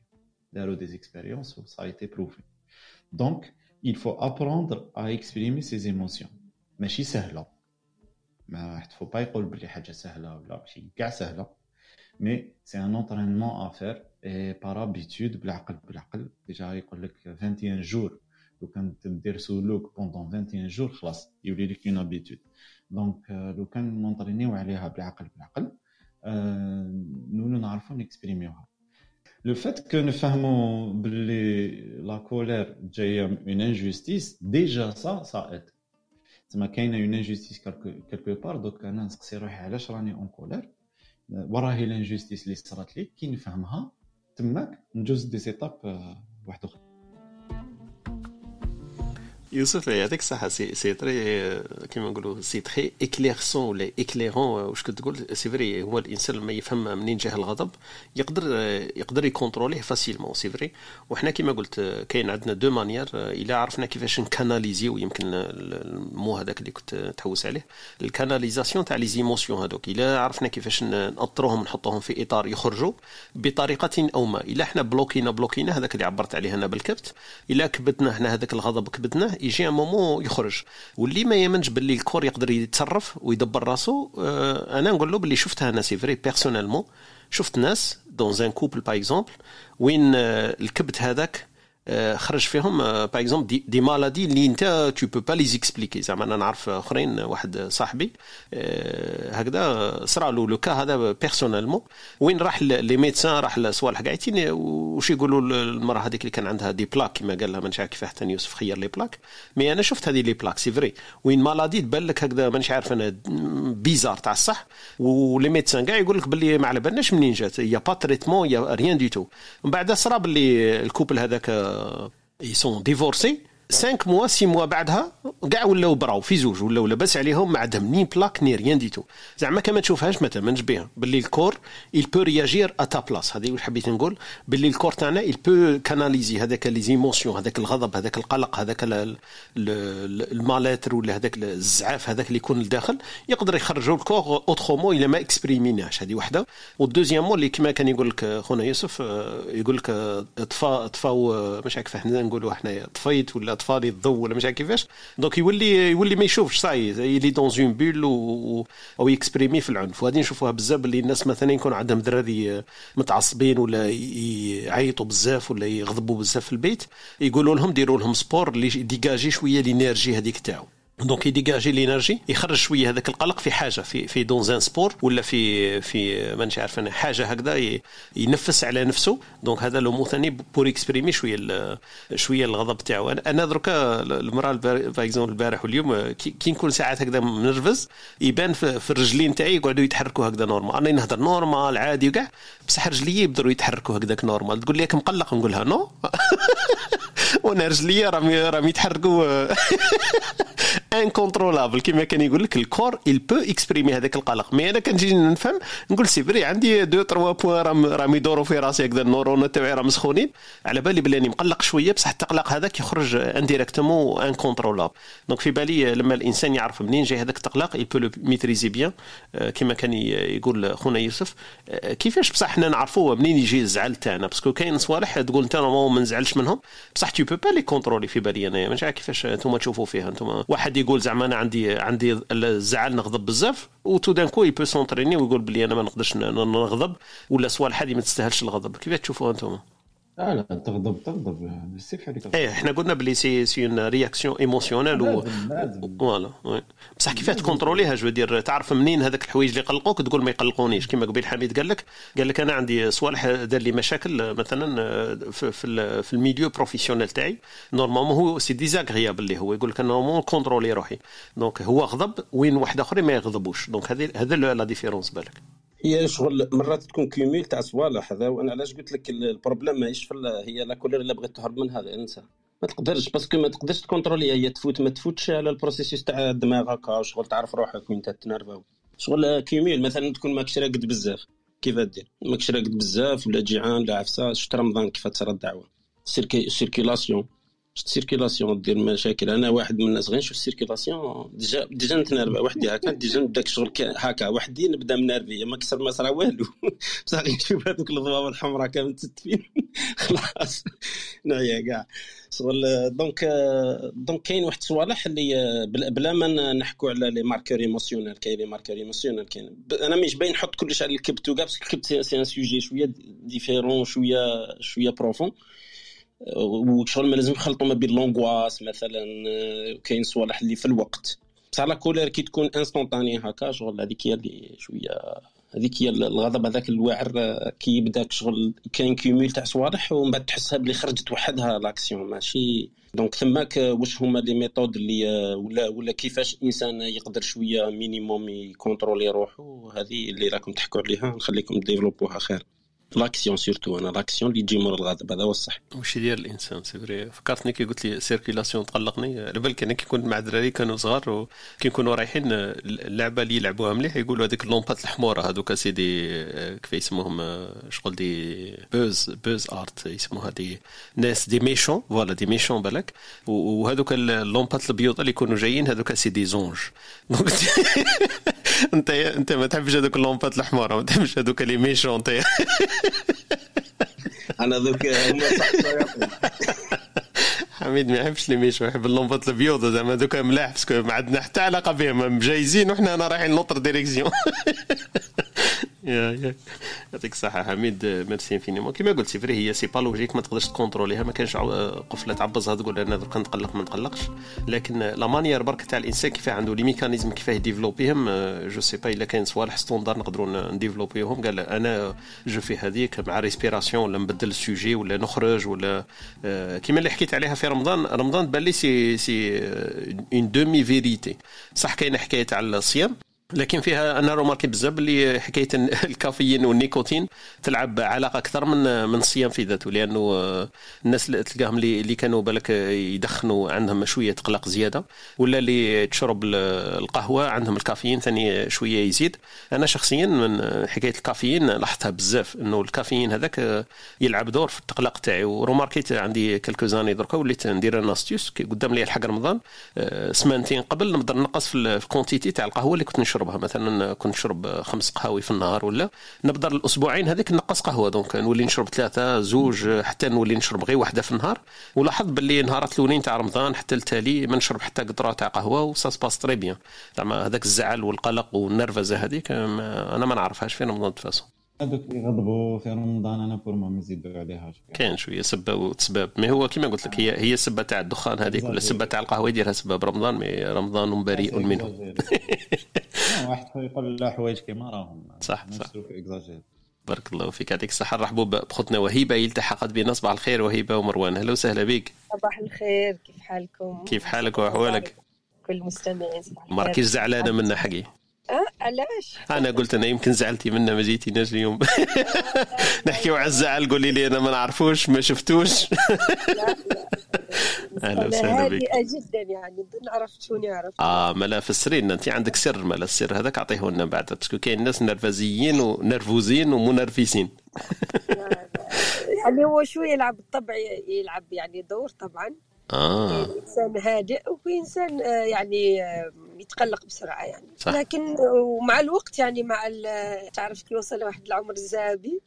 داروا des expériences و ça a été prouvé donc il faut apprendre à exprimer ses émotions. ماشي سهله ما واحد فو با يقول بلي حاجة سهله ولا ماشي كاع سهله mais c'est un entraînement à faire et par habitude بالعقل بالعقل déjà يقول لك 21 jours لو كان دير سلوك pendant 21 jours خلاص يولي لك une habitude donc لو كان نentraîner و عليها بالعقل بالعقل نولو نعرفو نexprimer وها le fait que نفهمو بلي la colère جاية une injustice déjà ça ça aide تما كاينة une injustice quelque part دوك أنا نسقسي روحي علاش راني en colère وراهي l'injustice اللي صرات لي كي نفهمها تماك نجوز des étapes واحد أخرى يوسف يعطيك الصحه c'est c'est très كيما نقولوا c'est très éclairant ولا éclairant واش كتقول c'est vrai هو الانسان لما يفهم منين جاه الغضب يقدر يقدر يcontrôler يه facilement c'est vrai وحنا كيما قلت كاين عندنا deux manières الا عرفنا كيفاش نcanaliser و يمكن ال mot هذاك اللي كنت تحوس عليه ال canalisation تاع les émotions هذوك الا عرفنا كيفاش نأطروهم نحطوهم في اطار يخرجوا بطريقه أو ما الا إحنا bloquer ينا bloquer ينا هذاك اللي عبرت عليه أنا بالكبت الا كبتنا إحنا هذاك الغضب كبتناه يجي un moment يخرج. واللي ما يامنش باللي ال corps يقدر يتصرف ويدبر راسو آه أنا نقول له باللي شفتها أنا c'est vrai personnellement شفت ناس dans un couple par exemple وين آه الكبت هذاك خرج فيهم par exemple des, des maladies اللي انت tu peux pas les expliquer زعما أنا نعرف أخرين واحد صاحبي هكذا صرا له le cas هذا personnellement وين راح les médecins راح لصوالح قاعدين واش يقولوا المرأة هذيك اللي كان عندها des plaques كما قال لها مانيش عارف كيف حتى يوسف خير les plaques mais أنا شفت هذه les plaques c'est vrai وين maladie تبان لك هكذا مانيش عارف أنا bizarre تاع الصح. و les médecins كاع يقول لك باللي ما على بالناش منين جات. y a pas traitement y a rien du tout من بعد صرا باللي ال couple هذاك ils sont divorcés 5 موا 6 موا بعدها كاع ولاو براو في زوج ولاو لاباس عليهم ما عندهم ni plaques ni rien du tout زعما كما تشوفهاش ما تامنش بها. باللي ال corps il peut réagir à ta place. هذه واش حبيت نقول؟ باللي ال corps تاعنا il peut canaliser هذاك les émotions هذاك الغضب هذاك القلق هذاك ال mal-être ولا هذاك الزعاف هذاك اللي يكون لداخل يقدر يخرجوا ال corps autrement إلا ما exprimer يناش هذه وحده. وال deuxièmement اللي كما كان يقول لك خونا يوسف يقول لك طفا طفاو مش عارف إحنا نقولوا إحنا طفيت ولا اطفالي الضوء ولا مش عارف كيفاش. donc يولي يولي ما يشوفش صاي يلي دون اون بول أو يكسبريمي في العنف. وهذه نشوفوها بزاف اللي الناس مثلا يكون عندهم دراري متعصبين ولا يعيطوا بزاف ولا يغضبوا بزاف في البيت. يقولوا لهم ديروا لهم sport اللي ديجاجي شوية ال énergie هذيك تاعو. donc ي dégager l'énergie يخرج شوية هذاك القلق في حاجة في في dans un sport ولا في في مانيش عارف أنا حاجة هكذا ينفس على نفسه. donc هذا لو ثاني pour exprimer شوية شوية الغضب تاعو. أنا دركا المرأة exemple البارح واليوم كي نكون ساعات هكذا منرفز يبان في الرجلين تاعي يقعدوا يتحركوا هكذا normal أنا نهضر normal عادي وكاع بصح رجلي يبداو يتحركوا هكذاك normal تقول لي مقلق نقولها non؟ وأنا رجليا راهم راهم يتحركوا incontrôlable كما كان يقول لك le corps il peut exprimer هذاك القلق. mais أنا كنجي نفهم نقول c'est vrai عندي deux trois points راهم يدوروا في راسي هكذا ال neurones تاعي راهم مسخونين. على بالي بلي مقلق شوية بصح التقلق هذاك يخرج indirectement incontrôlable donc في بالي لما الإنسان يعرف منين جاي هذاك التقلق il le maîtrise bien كما كان يقول خونا يوسف. كيفاش بصح حنا نعرفوا منين يجي الزعل تاعنا؟ parce que كاين صوالح تقول أنت ما نزعلش منهم. بصح tu peux pas les contrôler في بالي أنا مش عارف كيفاش أنتم تشوفوا فيها أنتم واحد يقول زعما أنا عندي عندي الزعل نغضب بزاف و tout d'un coup يبو s'entraîner ويقول بلي أنا ما نقدرش نغضب ولا صوالح هذه ما تستاهلش الغضب كيف تشوفوها أنتم؟ آه لا تغضب تغضب بزاف عليك إيه إحنا قلنا بلي c'est c'est une réaction émotionnelle و فوالا بصح كيفاه تكونتروليها جو دير تعرف منين هذاك الحوايج اللي يقلقوك تقول ما يقلقونيش كما قبيل حميد قال لك قال لك أنا عندي صوالح دار لي مشاكل مثلا في في, في ال milieu professionnel تاعي نورمالمون هو سي ديزاغريابل اللي هو يقول لك أنا نورمالمون كونترولي روحي دونك هو غضب وين واحد اخر ما يغضبوش دونك هذه هذا لا ديفيرونس بالك هي شغل مرات تكون كيميل تاع صوالح هذا وأنا علاش قلت لك البروبليم ماهيش في هي لا كولير اللي بغيت تهرب منها انسى ما تقدرش parce que ما تقدرش ت contrôler هي تفوت ما تفوتش على ال processus تاع الدماغ هكا شغل تعرف روحك وين تتنرفا شغل cumul مثلا تكون ماكش راقد بزاف. كيف دير ماكش راقد بزاف ولا جيعان ولا عفسة شفت رمضان كيف تصرى الدعوة؟ ال circulation ال circulation دير مشاكل. أنا واحد من الناس غير نشوف ال circulation déjà déjà نتنرفا. وحدي هكا. déjà نبدا شغل هكا. وحدي نبدا م nerver. ما كسر ما صرا والو. بصح غير نشوف هذوك اللومبات الحمراء كامل تتفين خلاص. نعيا كاع. شغل donc donc كاين واحد الصوالح اللي بلا ما نحكوا على les marqueurs émotionnels كاين les marqueurs émotionnels كاين. أنا مش باين نحط كلش على الكبت وكاع parce que الكبت c'est un sujet شوية différent شوية شوية profond وشغل ما لازم نخلطوا ما بين لونغواس مثلا كاين صوالح اللي في الوقت. بصح la colère كي تكون instantanée هكا شغل هذيك هي اللي شوية هذيك هي الغضب هذاك الواعر كي يبدا شغل كاين cumul تاع صوالح ومن بعد تحسها بلي خرجت وحدها l'action ماشي؟ donc تماك واش هما les méthodes اللي ولا ولا كيفاش الإنسان يقدر شوية minimum ي contrôler روحه هذه اللي راكم تحكوا عليها نخليكم développer وها خير. l'action surtout أنا l'action اللي تجي مور الغضب هذا هو الصح. واش يدير الإنسان؟ سي فري فكرتني كي قلت لي circulation تقلقني على بالك أنا كي كنت مع الدراري كانوا صغار وكي نكونوا رايحين اللعبة اللي يلعبوها مليح يقولوا هذيك اللومبات الحمورة هذوك سيدي كيف يسموهم شغل دي بوز بوز آرت يسموها دي ناس دي ميشون فوالا دي ميشون بالك. وهذوك اللومبات البيوض اللي يكونوا جايين هذوك سي دي زونج انت انت ما تحبش هذوك اللومبات الحمراء ما تحبش هذوك لي ميشون انت. أنا ذوك هما حميد ما يحبش لي ميشو يحب اللومبات البيوضه زعما دوك ملاح باسكو ما عندنا حتى علاقة بهم مجايزين وحنا أنا رايحين لوطر ديريكسيون. يعطيك الصحة. حميد merci infiniment كيما قلت c'est vrai هي c'est pas logique ما تقدرش ت contrôler يها. ما كانش قفلة تعبزها تقول أنا درك نتقلق ما نتقلقش. لكن la manière برك تاع الإنسان كيف عنده les mécanismes كيفاه ي développer يهم je sais pas إلا كاين صوالح standards نقدروا ن développer يهم قال أنا je في هذيك مع respiration ولا نبدل ال sujet ولا نخرج ولا كيما اللي حكيت عليها في رمضان. رمضان بان لي c'est c'est une demi-vérité صح كاينة حكاية على الصيام. لكن فيها أنا روماركي بزاف اللي حكاية الكافيين والنيكوتين تلعب علاقة أكثر من من الصيام في ذاته لأنه الناس اللي تلقاهم اللي, كانوا بالك يدخنوا عندهم شوية قلق زيادة ولا اللي تشرب القهوة عندهم الكافيين ثاني شوية يزيد. أنا شخصيا من حكاية الكافيين لاحظتها بزاف إنه الكافيين هذاك يلعب دور في التقلق تاعي وروماركيت عندي كلكو زاني دركا وليت ندير أنا قدام لي الحق رمضان سمانتين قبل نقدر نقص في ال quantité تاع القهوة اللي كنت نشرب نشربها مثلا كنت نشرب خمس قهاوي في النهار ولا؟ نبدا الأسبوعين هذيك نقص قهوة donc نولي نشرب ثلاثة زوج حتى نولي نشرب غير واحدة في النهار. ولاحظت باللي نهارات الأولين تاع رمضان حتى التالي ما نشرب حتى قطرة تاع قهوة و ça se passe très bien. زعما هذاك الزعل والقلق والنرفزة هذيك أنا ما نعرفهاش في رمضان تفاسو هذوك اللي غضبوا في رمضان أنا pour ما يزيدوا عليها كاين شوية سبة وتسباب مي هو كما قلت لك هي هي السبه تاع الدخان هذيك ولا السبه تاع القهوة يديرها سبب رمضان مي رمضان بريء منه. واحد يقول لا حوايج كيما راهم. صح صح. بارك الله فيك. يعطيك الصحة. نرحبوا بأختنا وهيبة. التحقت بنا. صباح الخير وهيبة ومروان. أهلا وسهلا بك صباح الخير. كيف حالكم؟ كيف حالك وأحوالك؟ كل المستمعين صباح الخير. ماركيش زعلانة منا حقي. أه علاش؟ أنا قلت أنا يمكن زعلتي منا ما جيتيناش اليوم. نحكيو على الزعل قولي لي أنا ما نعرفوش ما شفتوش. لا لا. أهلا وسهلا بك. جدا يعني نظن عرفت شوني عرفت آه ملا فسرينا أنت عندك سر ملا السر هذاك اعطيه لنا بعد. باسكو كاين ناس نرفزيين ونرفوزين ومنرفسين يعني هو شوي يلعب بالطبع يلعب يعني دور طبعا. آه إنسان هادئ وفي إنسان آه، يعني آه، يتقلق بسرعة يعني صح. لكن ومع الوقت يعني مع تعرف كي يوصل واحد العمر الذهبي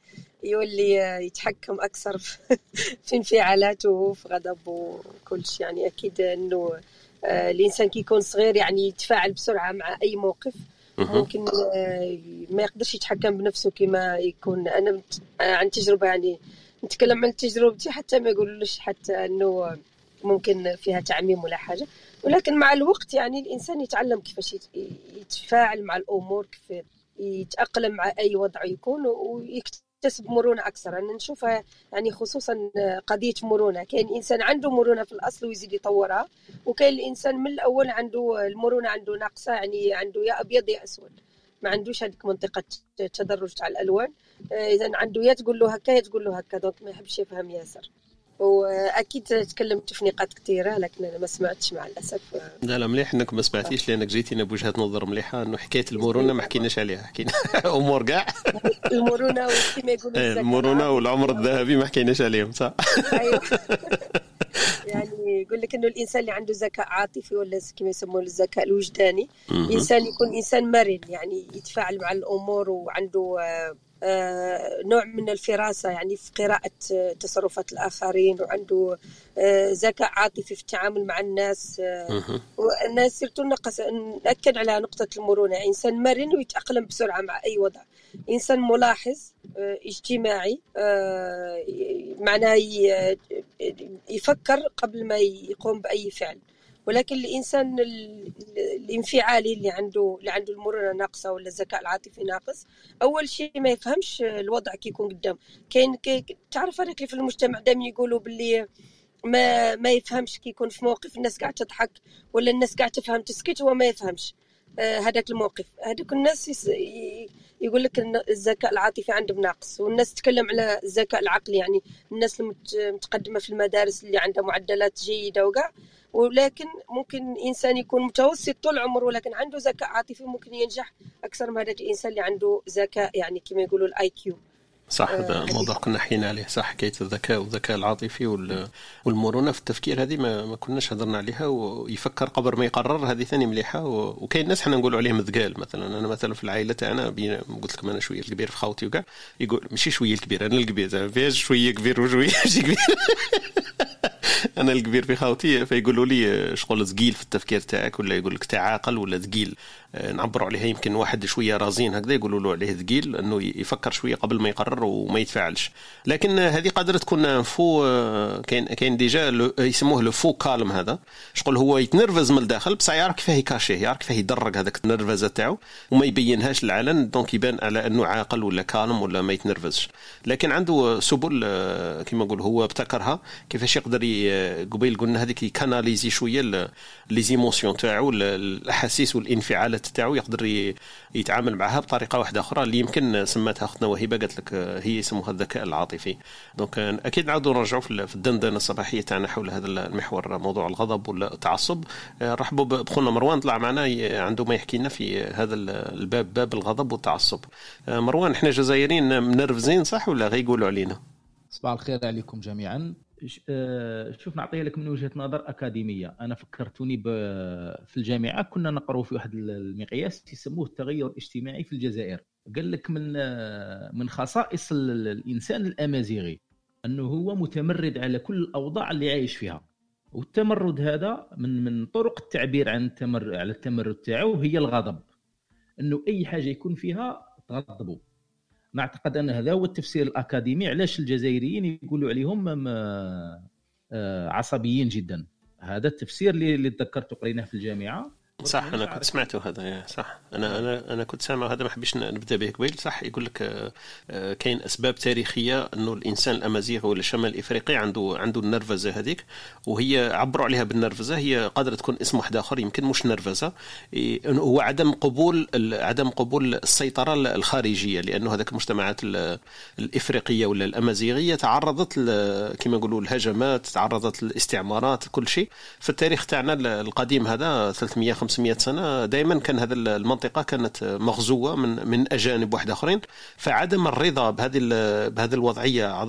يولي آه، يتحكم أكثر في انفعالاته وفي غضبه وكل شيء يعني أكيد إنه آه، الإنسان كي يكون صغير يعني يتفاعل بسرعة مع أي موقف. ممكن آه، ما يقدرش يتحكم بنفسه كما يكون أنا آه، عن تجربة يعني نتكلم عن تجربتي حتى ما يقولوش حتى إنه ممكن فيها تعميم ولا حاجة. ولكن مع الوقت يعني الإنسان يتعلم كيفاش يت- يتفاعل مع الأمور كيف يتأقلم مع أي وضع يكون ويكتسب مرونة أكثر. أنا نشوفها يعني خصوصا قضية مرونة. كاين إنسان عنده مرونة في الأصل ويزيد يطورها وكاين الإنسان من الأول عنده المرونة عنده ناقصة يعني عنده يا أبيض يا أسود. ما عندوش هذيك منطقة التدرج تاع الألوان. اذا عنده يا تقول له هكا يا تقول له هكا. donc ما يحبش يفهم ياسر. وأكيد تكلمت في نقاط كثيرة لكن أنا ما سمعتش مع الأسف. لا لا مليح إنك ما سمعتيش لأنك جيتينا بوجهه نظر مليحة إنه حكاية المرونة ما حكيناش عليها حكينا أمور كاع. المرونة وكما يقولوا إيه،. المرونة والعمر الذهبي ما حكيناش عليهم صح؟ أيوه. يعني لك إنه الإنسان اللي عنده ذكاء عاطفي ولا كما يسموه الذكاء الوجداني إنسان يكون إنسان مرن يعني يتفاعل مع الأمور وعنده آه، نوع من الفراسة يعني في قراءة تصرفات الآخرين وعنده ذكاء عاطفي في التعامل مع الناس والناس سيرتو نأكد على نقطة المرونة. إنسان مرن ويتأقلم بسرعة مع أي وضع. إنسان ملاحظ آه، اجتماعي آه، معناه يفكر قبل ما يقوم بأي فعل. ولكن الإنسان الانفعالي اللي عنده اللي عنده المرونة ناقصة ولا الذكاء العاطفي ناقص أول شيء ما يفهمش الوضع كي يكون قدام. كاين تعرف هذاك اللي في المجتمع دائما يقولوا باللي ما ما يفهمش كي يكون في موقف الناس قاعدة تضحك ولا الناس قاعدة تفهم تسكت هو ما يفهمش. هذاك الموقف. هذوك الناس يقول لك الذكاء العاطفي عندهم ناقص والناس تتكلم على الذكاء العقلي يعني الناس المتقدمة في المدارس اللي عندها معدلات جيدة وكاع ولكن ممكن إنسان يكون متوسط طول عمره ولكن عنده ذكاء عاطفي ممكن ينجح أكثر من هذاك الإنسان اللي عنده ذكاء يعني كما يقولوا ال IQ صح هذا آه موضوع كنا حكينا عليه صح حكاية الذكاء والذكاء العاطفي والمرونة في التفكير هذه ما, ما كناش هضرنا عليها ويفكر قبل ما يقرر هذه ثاني مليحة وكاين ناس حنا نقولوا عليهم ذقال مثلا أنا مثلا في العائلة تاعنا قلت لكم أنا شوية الكبير في خاوتي وكاع يقول ماشي شوية الكبير أنا الكبير فيها شوية كبير وشوية كبير. أنا الكبير في خاوتي فيقولوا لي شغل ثقيل في التفكير تاعك ولا يقول لك تعاقل ولا ثقيل. نعبروا عليها. يمكن واحد شوية رازين هكذا يقولوا له عليه ثقيل إنه يفكر شوية قبل ما يقرر وما يتفاعلش. لكن هذه قادرة تكون faux آه، كاين كاين déjà يسموه le faux calme هذا. شغل هو يتنرفز من الداخل بصح يعرف كيفاه يكاشيه يعرف كيفاه يدرج هذاك النرفزه تاعو وما يبينهاش للعلن donc يبان على إنه عاقل ولا calme ولا ما يتنرفزش. لكن عنده سبل آه، كما نقول هو ابتكرها كيفاش يقدر قبيل قلنا هذيك يكاناليزي شوية لي زيموسيون تاعو الأحاسيس والإنفعالات تاعو يقدر يتعامل معها بطريقة واحدة أخرى اللي يمكن سماتها أختنا وهبة قالت لك هي يسموها الذكاء العاطفي. دونك أكيد نعاودوا نرجعوا في الدندنة الصباحية تاعنا حول هذا المحور موضوع الغضب ولا التعصب رحبوا بخونا مروان طلع معنا عنده ما يحكي لنا في هذا الباب باب الغضب والتعصب. مروان إحنا جزائريين منرفزين صح ولا غيقولوا علينا؟ صباح الخير عليكم جميعا. آه، شوف نعطيها لك من وجهة نظر أكاديمية. أنا فكرتوني في الجامعة كنا نقرأ في واحد المقياس يسموه التغير الاجتماعي في الجزائر. قال لك من آه، من خصائص الإنسان الأمازيغي أنه هو متمرد على كل الأوضاع اللي عايش فيها. والتمرد هذا من من طرق التعبير عن التمر على التمرد تاعو هي الغضب. أنه أي حاجة يكون فيها تغضبوا. نعتقد أن هذا هو التفسير الأكاديمي. علاش الجزائريين يقولوا عليهم آه، عصبيين جدا؟ هذا التفسير اللي تذكرت قريناه في الجامعة. صح أنا كنت سمعته هذا صح. أنا أنا أنا كنت سامع هذا ما حبيش نبدأ به قبيل. صح يقول لك آه، آه، كاين أسباب تاريخية أنه الإنسان الأمازيغي ولا الشمال الإفريقي عنده عنده النرفزة هذيك وهي عبروا عليها بالنرفزة. هي قادرة تكون اسم واحد آخر يمكن مش نرفزة. هو عدم قبول عدم قبول السيطرة الخارجية لأنه هذاك المجتمعات الإفريقية ولا الأمازيغية تعرضت كما نقولوا الهجمات تعرضت للاستعمارات كل شيء. في التاريخ تاعنا القديم هذا 300 500 سنة دائما كان هذه المنطقة كانت مغزوة من من أجانب واحد آخرين. فعدم الرضا بهذه بهذه الوضعية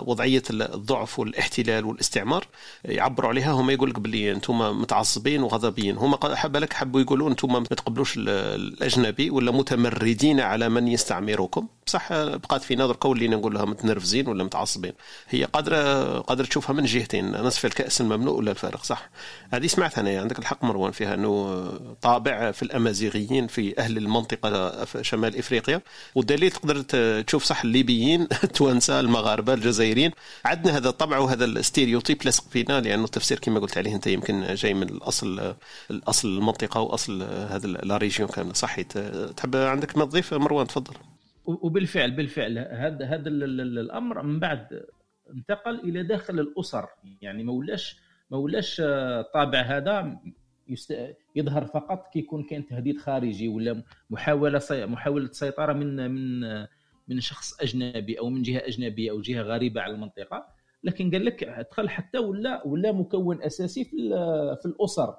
وضعية الضعف والاحتلال والاستعمار يعبروا عليها. هم يقول لك باللي أنتم متعصبين وغضبيين. هم بالك حبوا يقولوا أنتم ما تقبلوش الأجنبي ولا متمردين على من يستعمركم. بصح بقات في نظر قول لي نقول لها متنرفزين ولا متعصبين. هي قادره قادرة تشوفها من جهتين نصف الكأس المملوء ولا الفارغ صح؟ هذه سمعتها أنا عندك الحق مروان فيها أنه طابع في الأمازيغيين في أهل المنطقة في شمال إفريقيا والدليل تقدر تشوف صح؟ الليبيين التوانسه المغاربة الجزائريين. عندنا هذا الطبع وهذا ال stéréotype لصق فينا لأنه التفسير كما قلت عليه أنت يمكن جاي من الاصل الأصل المنطقة وأصل هذا la région كاملة صحيت تحب عندك ما تضيف مروان؟ تفضل. وبالفعل بالفعل هذا هذا الأمر من بعد انتقل إلى داخل الأسر. يعني ما ولاش ما ولاش الطابع هذا يظهر فقط كي يكون كاين تهديد خارجي ولا محاولة محاولة سيطرة من من من شخص أجنبي أو من جهة أجنبية أو جهة غريبة على المنطقة. لكن قال لك دخل حتى ولا ولا مكون أساسي في في الأسر.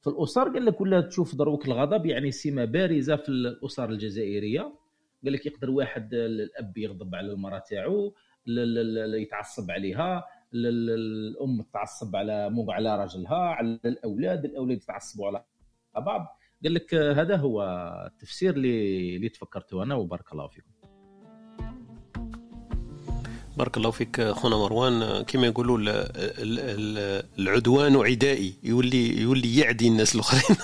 في الأسر قال لك ولا تشوف دروك الغضب يعني سمه بارزة في الأسر الجزائرية. قال لك يقدر واحد الأب يغضب على المرأة تاعو يتعصب عليها الأم تعصب على مو على راجلها على الأولاد الأولاد يتعصبوا على بعض. قال لك هذا هو التفسير اللي اللي تفكرته أنا وبارك الله فيكم. بارك الله فيك خونا مروان. كما يقولوا العدوان عدائي يولي يولي يعدي الناس الآخرين.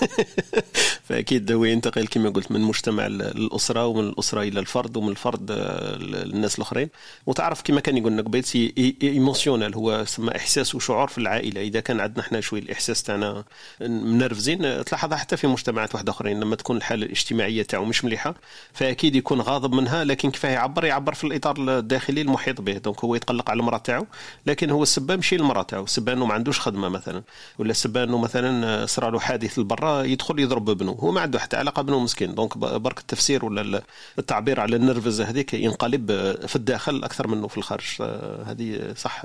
فأكيد هو ينتقل كما قلت من مجتمع للاسره ومن الأسرة إلى الفرد ومن الفرد للناس الآخرين. وتعرف كما كان يقول لك بيت émotionnel هو سما إحساس وشعور في العائلة. إذا كان عندنا إحنا شوي الإحساس تاعنا منرفزين تلاحظها حتى في مجتمعات واحدة آخرين. لما تكون الحالة الاجتماعية تاعو مش مليحة فأكيد يكون غاضب منها لكن كيفاه يعبر؟ يعبر في الإطار الداخلي المحيط به. donc هو يتقلق على المرأة تاعو لكن هو السبه ماشي المراه تاعو. السبه انه ما عندوش خدمة مثلا. ولا السبه إنه مثلا صرا له حادث لبرا يدخل يضرب ابنه. هو ما عنده حتى علاقة بنو مسكين. دونك برك التفسير ولا التعبير على النرفزه هذيك ينقلب في الداخل أكثر منه في الخارج. هذه صح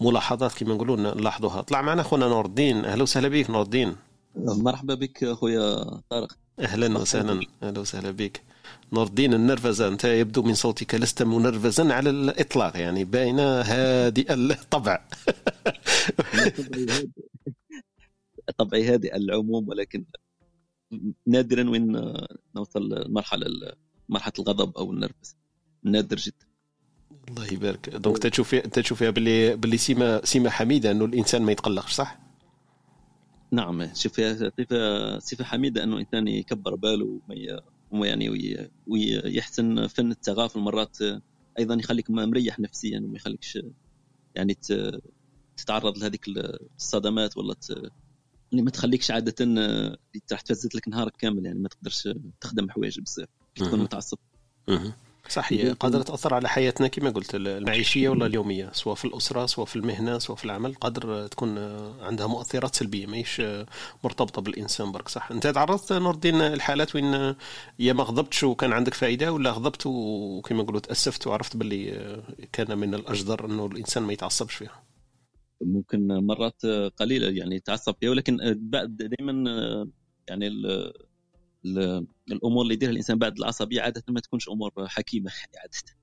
ملاحظات كما نقولوا نلاحظوها. طلع معنا خونا نور الدين. أهلا وسهلا بك نور الدين. مرحبا بك اخويا طارق. أهلا وسهلا. أهلا وسهلا بك نور الدين النرفزة. أنت يبدو من صوتك لست منرفزا على الإطلاق يعني باينه هادئ الطبع. طبعي هادئ العموم ولكن نادرا وين نوصل لمرحلة مرحلة الغضب أو النرفز نادر جدا. الله يبارك. دونك تشوف تشوف فيها باللي باللي سيما سيما حميدة أنه الإنسان ما يتقلقش صح؟ نعم شوف صفه صفه حميدة أنه الانسان يكبر باله وما يعني ويحسن فن التغافل مرات أيضا يخليك مريح نفسيا وما يخليكش يعني تتعرض لهذيك الصدمات ولا اللي ما تخليكش عادة راح تفزت لك نهارك كامل يعني ما تقدرش تخدم حوايج بزاف. تكون متعصب. صح هي قادرة تأثر على حياتنا كما قلت المعيشية ولا اليومية؟ سواء في الأسرة سواء في المهنة سواء في العمل قادر تكون عندها مؤثرات سلبية ماهيش مرتبطة بالإنسان برك صح. أنت تعرضت نور الدين الحالات وين يا ما غضبتش وكان عندك فائدة ولا غضبت وكما نقولوا تأسفت وعرفت باللي كان من الأجدر أنه الإنسان ما يتعصبش فيها؟ ممكن مرات قليلة يعني تعصب فيها ولكن دائما يعني الأمور اللي يديرها الإنسان بعد العصبية عادة ما تكونش أمور حكيمة عادة.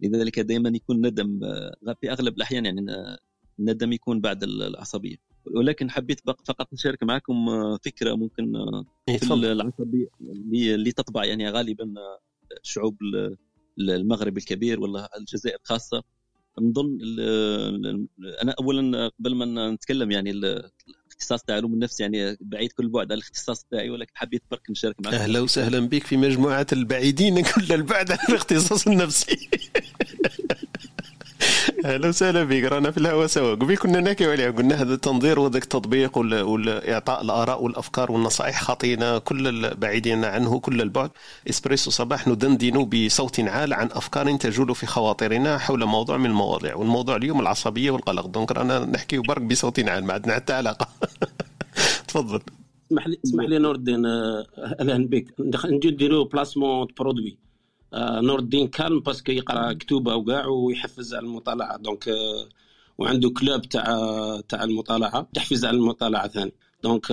لذلك دائما يكون ندم في أغلب الأحيان يعني الندم يكون بعد العصبية. ولكن حبيت فقط نشارك معكم فكرة ممكن في العصبية اللي تطبع يعني غالبا شعوب المغرب الكبير ولا الجزائر خاصة. نظن أنا اولا قبل ما نتكلم يعني الاختصاص تاع علوم النفس يعني بعيد كل بعد عن الاختصاص تاعي ولكن حبيت برك نشارك معك أهلا وسهلا بك في مجموعة البعيدين كل البعد عن الاختصاص النفسي. أهلا وسهلا بك رانا في الهواء سوا. قبل كنا نحكيو عليها قلنا هذا التنظير وذاك التطبيق واعطاء الآراء والأفكار والنصائح خاطينا كل البعيدين عنه كل البعد. إسبريسو صباح ندندن بصوت عال عن أفكار تجول في خواطرنا حول موضوع من المواضيع. والموضوع اليوم العصبية والقلق. donc رانا نحكي برك بصوت عال ما عندنا حتى علاقة. تفضل. اسمح لي اسمح لي نور الدين أهلا بك. نديروا placement produit نور الدين calme parce que يقرأ كتوبه وكاع ويحفز على المطالعة. donc وعنده club تاع تاع المطالعة تحفيز على المطالعة ثاني. دونك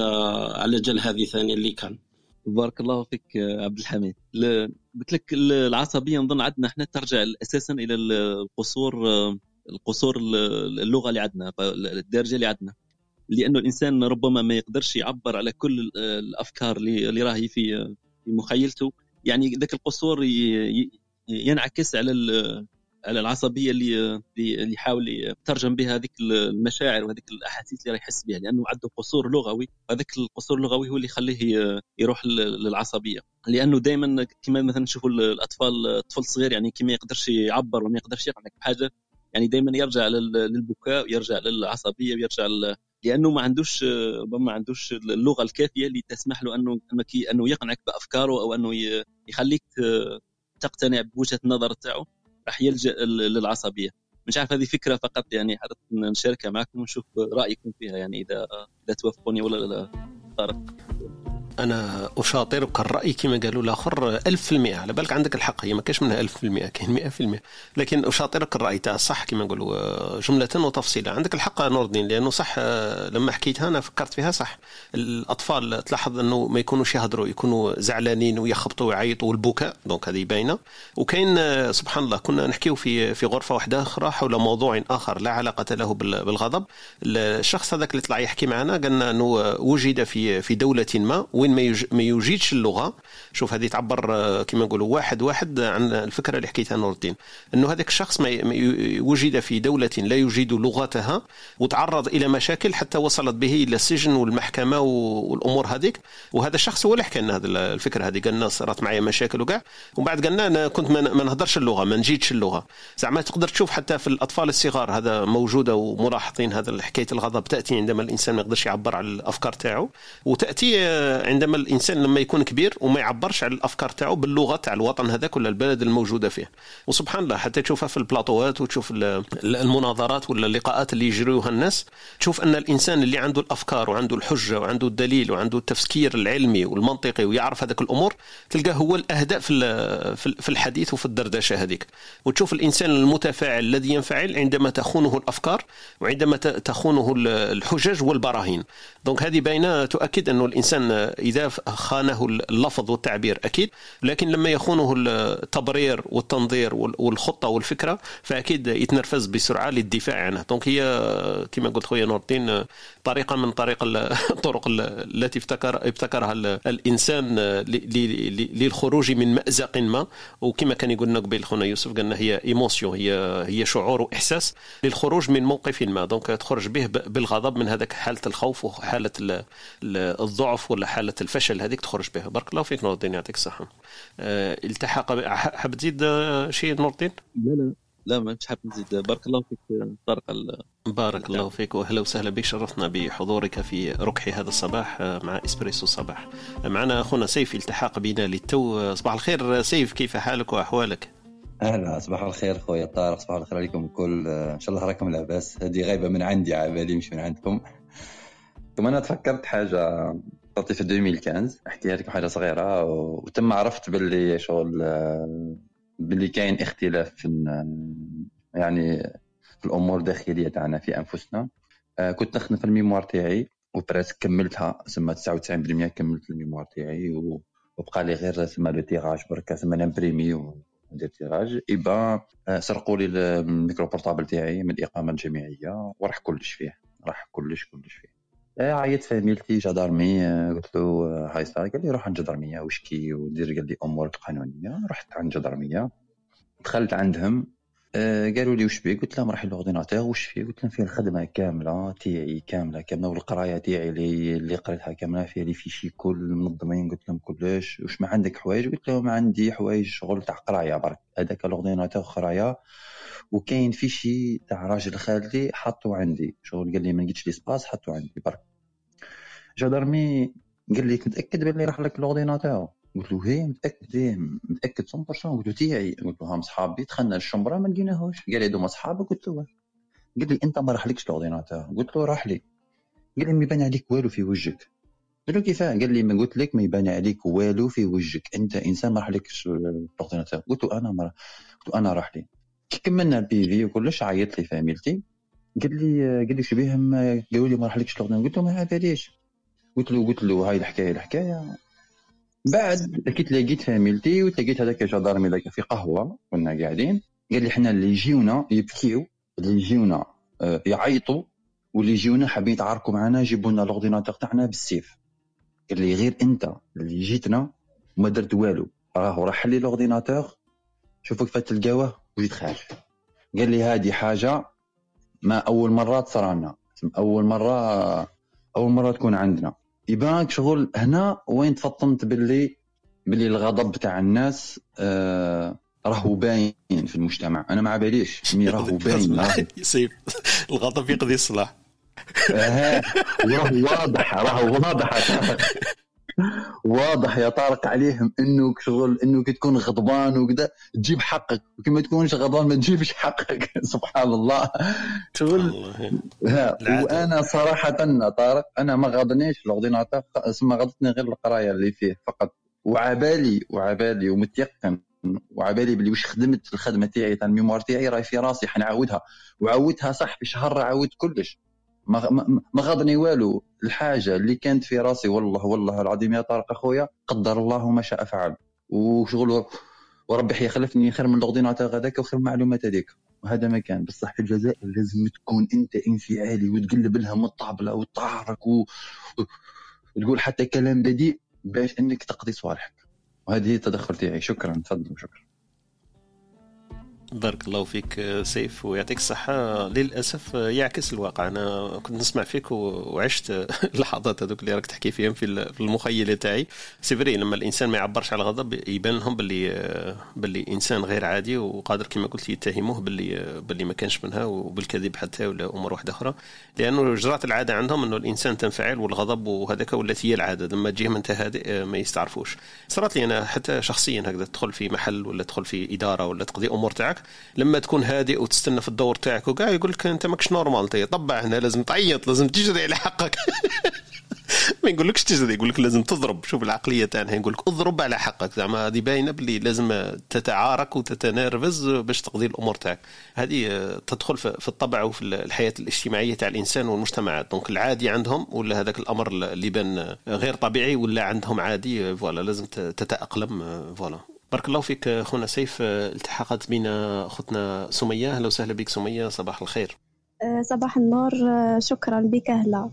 على جال هذه ثاني اللي كان. بارك الله فيك عبد الحميد. قلت لك العصبية نظن عندنا إحنا ترجع أساسا إلى القصور القصور اللغة اللي عندنا الدارجة اللي عندنا. لأنه الإنسان ربما ما يقدرش يعبر على كل الأفكار اللي راهي في مخيلته. يعني ذاك القصور ينعكس على على العصبية اللي اللي يحاول يترجم بها هذيك المشاعر وهذيك الأحاسيس اللي راح يحس بها لأنه عنده قصور لغوي هذاك القصور اللغوي هو اللي يخليه يروح للعصبية. لأنه دائما كما مثلا نشوفوا الأطفال الطفل الصغير يعني كي ما يقدرش يعبر وما يقدرش يقنعك بحاجة يعني دائما يرجع للبكاء ويرجع للعصبية ويرجع لأنه ما عندوش ربما ما عندوش اللغة الكافية اللي تسمح له أنه أنه يقنعك بأفكاره أو أنه يخليك تقتنع بوجهة النظر تاعو. راح يلجأ للعصبية. مش عارف هذه فكرة فقط يعني حابب نشاركها معكم ونشوف رأيكم فيها يعني إذا إذا توافقوني ولا لا. طارق. أنا أشاطرك الرأي كما قالوا الآخر 1000% على بالك عندك الحق هي ما كاش منها 1000% كاين 100% لكن أشاطرك الرأي تاع صح كما نقولوا جملة وتفصيلا عندك الحق نور الدين لأنه صح لما حكيتها أنا فكرت فيها صح. الأطفال تلاحظ أنه ما يكونوش يهضروا يكونوا زعلانين ويخبطوا ويعيطوا والبكاء دونك هذه باينة. وكاين سبحان الله كنا نحكيو في في غرفة واحدة أخرى حول موضوع آخر لا علاقة له بالغضب. الشخص هذاك اللي طلع يحكي معنا قالنا أنه وجد في في دولة ما وين ما يوجدش اللغة. شوف هذه تعبر آه، كما نقولوا واحد واحد عن الفكرة اللي حكيتها نور الدين إنه هذاك الشخص ما وجد في دولة لا يجيد لغتها وتعرض إلى مشاكل حتى وصلت به إلى السجن والمحكمة والأمور هذيك. وهذا الشخص هو اللي حكى لنا هذه الفكرة هذه. قالنا صارت معي مشاكل وكاع. ومن بعد قالنا أنا كنت ما نهضرش اللغة ما نجيدش اللغة. زعما تقدر تشوف حتى في الأطفال الصغار هذا موجوده وملاحظين هذا حكاية الغضب تأتي عندما الإنسان ما يقدرش يعبر على الأفكار تاعو. وتأتي آه، عندما الإنسان لما يكون كبير وما يعبرش على الأفكار تاعو باللغة تاع الوطن هذاك ولا البلد الموجودة فيه. وسبحان الله حتى تشوفها في البلاطوات وتشوف المناظرات ولا اللقاءات اللي يجريوها الناس تشوف أن الإنسان اللي عنده الأفكار وعنده الحجة وعنده الدليل وعنده التفكير العلمي والمنطقي ويعرف هذاك الأمور تلقاه هو الأهدأ في في الحديث وفي الدردشة هذيك. وتشوف الإنسان المتفاعل الذي ينفعل عندما تخونه الأفكار وعندما تخونه الحجج والبراهين. donc هذه باينة تؤكد أنه الإنسان إذا خانه اللفظ والتعبير أكيد. لكن لما يخونه التبرير والتنظير والخطة والفكرة فأكيد يتنرفز بسرعة للدفاع عنه. donc هي كما قلت خويا نور الدين طريقه من طريق الطرق التي ابتكر ابتكرها الإنسان للخروج من مأزق ما. وكما كان يقول لنا قبيل خونا يوسف قالنا هي émotion هي هي شعور وإحساس للخروج من موقف ما. donc تخرج به بالغضب من هذاك حالة الخوف وحالة الضعف ولا حالة الفشل هذيك تخرج بها بارك الله فيك نور الدين يعطيك الصحة. آه، التحق حاب تزيد شيء نور الدين؟ لا لا. لا ما حاب نزيد. بارك الله فيك طارق بارك الله فيك وأهلا وسهلا بك. شرفنا بحضورك في ركح هذا الصباح آه، مع إسبريسو الصباح معنا أخونا سيف التحاق بنا للتو. صباح الخير سيف كيف حالك وأحوالك؟ أهلا صباح الخير خويا طارق صباح الخير عليكم الكل. إن شاء الله راكم لاباس. هذه غايبة من عندي على بالي مش من عندكم. ثم أنا تفكرت حاجة صارت في 2015 احكيها لكم حاجة صغيرة وتم عرفت باللي شغل باللي كاين اختلاف في يعني في الأمور الداخليه تاعنا في انفسنا. آه، كنت نخدم في ال mémoire تاعي و presque كملتها ثم 99% كملت ال mémoire تاعي وبقى لي غير ثم le tirage برك ثم نمبريمي وندير tirage. ايبا آه، سرقوا لي ال micro portable تاعي من الإقامة الجامعية وراح كلش فيه راح كلش كلش فيه. إيه، عيطت فاميلتي جدارمي آه، قلت له آه، هاي صار قال لي روح عند جدرميه واشكي ودير قال لي أمورك القانونيه رحت عند جدرميه دخلت عندهم آه، قالوا لي وش بيه قلت لهم راح ال ordinateur وش فيه قلت لهم فيه الخدمة كاملة تاعي كاملة كاملة والقراية تاعي اللي اللي قريتها كاملة فيها les fichiers كل منظمين. قلت لهم كلش وش ما عندك حوايج؟ قلت لهم عندي حوايج شغل تاع قراية برك. هذاك ال ordinateur قرايه وكاين fichiers تاع راجل خالي حطو عندي. شغل قال لي ما لقيتش l'espace حطو عندي برك. جدرمي قال لي متأكد باللي راح لك ال ordinateur قلت له هي متأكد هي متأكد 100% قلت له تاعي. قلت له هم صحابي دخلنا للشمبره ما لقيناهوش. قال لي دوما صحابك قلت له. قال لي أنت ما راحلكش ال ordinateur قلت له راح لي. قال لي ما يبان عليك والو في وجهك. قلت له كيفاه؟ قال لي ما قلت لك ما يبان عليك والو في وجهك. أنت إنسان ما راحلكش ال ordinateur قلت له أنا ما قلت له أنا راح لي. كملنا ال PV وكلش عيط لي فاميلتي. قال لي قال لي شبيهم قالوا لي ما راحلكش ال ordinateur قلت له ما باليش قلت له قلت له هاي الحكاية الحكاية. بعد لقيت لقيت فاميلتي وتلقيت هذاك جدارمي ذاك في قهوة كنا قاعدين. قال لي حنا اللي يجيونا يبكيو اللي يجيونا آه، يعيطوا واللي يجيونا حابين يتعاركوا معنا يجيبوا لنا ال ordinateur تاعنا بالسيف. قال لي غير أنت اللي جيتنا وما درت والو. راهو راح لي ال ordinateur شوفوا كيف تلقاوه وجيت خارج قال لي هذه حاجة ما أول مرة تصرى لنا أول مره أول مرة تكون عندنا. يبانك شغل هنا وين تفطنت باللي باللي الغضب تاع الناس آه راهو باين في المجتمع. أنا ما باليش مي راهو باين. يصيب الغضب يقضي الصلاح. راهو واضح راهو واضح. واضح يا طارق عليهم انه شغل انه تكون غضبان وكذا تجيب حقك. وكما تكونش غضبان ما تجيبش حقك. سبحان الله. شغل. وأنا صراحة طارق أنا ما غاضنيش ال ordinateur ما غضتني غير القراية اللي فيه فقط. وعبالي وعبالي ومتيقن. وعبالي بلي واش خدمت الخدمة تاعي تاع ال mémoire تاعي راهي في راسي حنعاودها. وعودتها صح في شهر عاودت كلش. ما, غاضني والو. الحاجة اللي كانت في راسي والله والله العظيم يا طارق أخويا قدر الله ما شاء فعل. وشغل وربي حيخلفني خير من ال ordinateur هذاك وخير من المعلومات هذيك. وهذا ما كان. بصح في الجزائر لازم تكون أنت انفعالي وتقلب لها من الطابلة وتعرك و... وتقول حتى كلام بديء باش أنك تقضي صوالحك وهذه هي التدخل تاعي. شكرا. تفضل شكرا. بارك الله فيك سيف ويعطيك الصحة. للأسف يعكس الواقع. أنا كنت نسمع فيك وعشت اللحظات هذوك اللي راك تحكي فيهم في المخيلة تاعي. سيفري لما الإنسان ما يعبرش على الغضب يبان لهم باللي باللي إنسان غير عادي وقادر كما قلت يتهموه باللي باللي ما كانش منها وبالكذب حتى ولا أمور واحدة أخرى. لأنه جرات العادة عندهم أنه الإنسان تنفعل والغضب وهذاك ولات هي العادة. لما تجيهم أنت هادئ ما يستعرفوش. صارت لي أنا حتى شخصيا هكذا تدخل في محل ولا تدخل في إدارة ولا تقضي أمور تاعك. لما تكون هادئ وتستنى في الدور تاعك وكاع يقول لك أنت ماكش نورمال طبع هنا لازم تعيط لازم تجري على حقك. ما يقولكش تجري يقول لك لازم تضرب. شوف العقلية تاعنا يقول لك اضرب على حقك. زعما هذه باينة باللي لازم تتعارك وتتنرفز باش تقضي الأمور تاعك. هذه تدخل في الطبع وفي الحياة الاجتماعية تاع الإنسان والمجتمعات donc العادي عندهم ولا هذاك الأمر اللي بان غير طبيعي ولا عندهم عادي voilà لازم تتأقلم voilà. بارك الله فيك خونا سيف. التحقت بنا أختنا سمية. أهلا وسهلا بك سمية. صباح الخير. أه، صباح النور. أه، شكرا بك أهلا.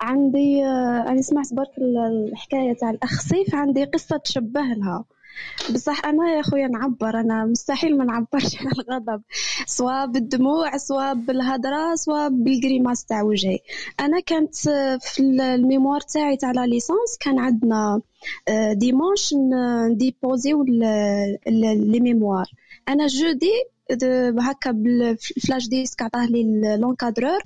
عندي أنا سمعت برك الحكاية تاع الأخ سيف. عندي قصة تشبه لها. بصح أنا يا خويا نعبر أنا مستحيل ما نعبرش على الغضب. سواء بالدموع سواء بالهضره سواء بال grimaces تاع وجهي. أنا كانت في ال mémoire تاعي تاع la licence كان عندنا آه، dimanche نديبوزيو les mémoires. أنا جودي هكا بال flash disque عطاه لي l'encadreur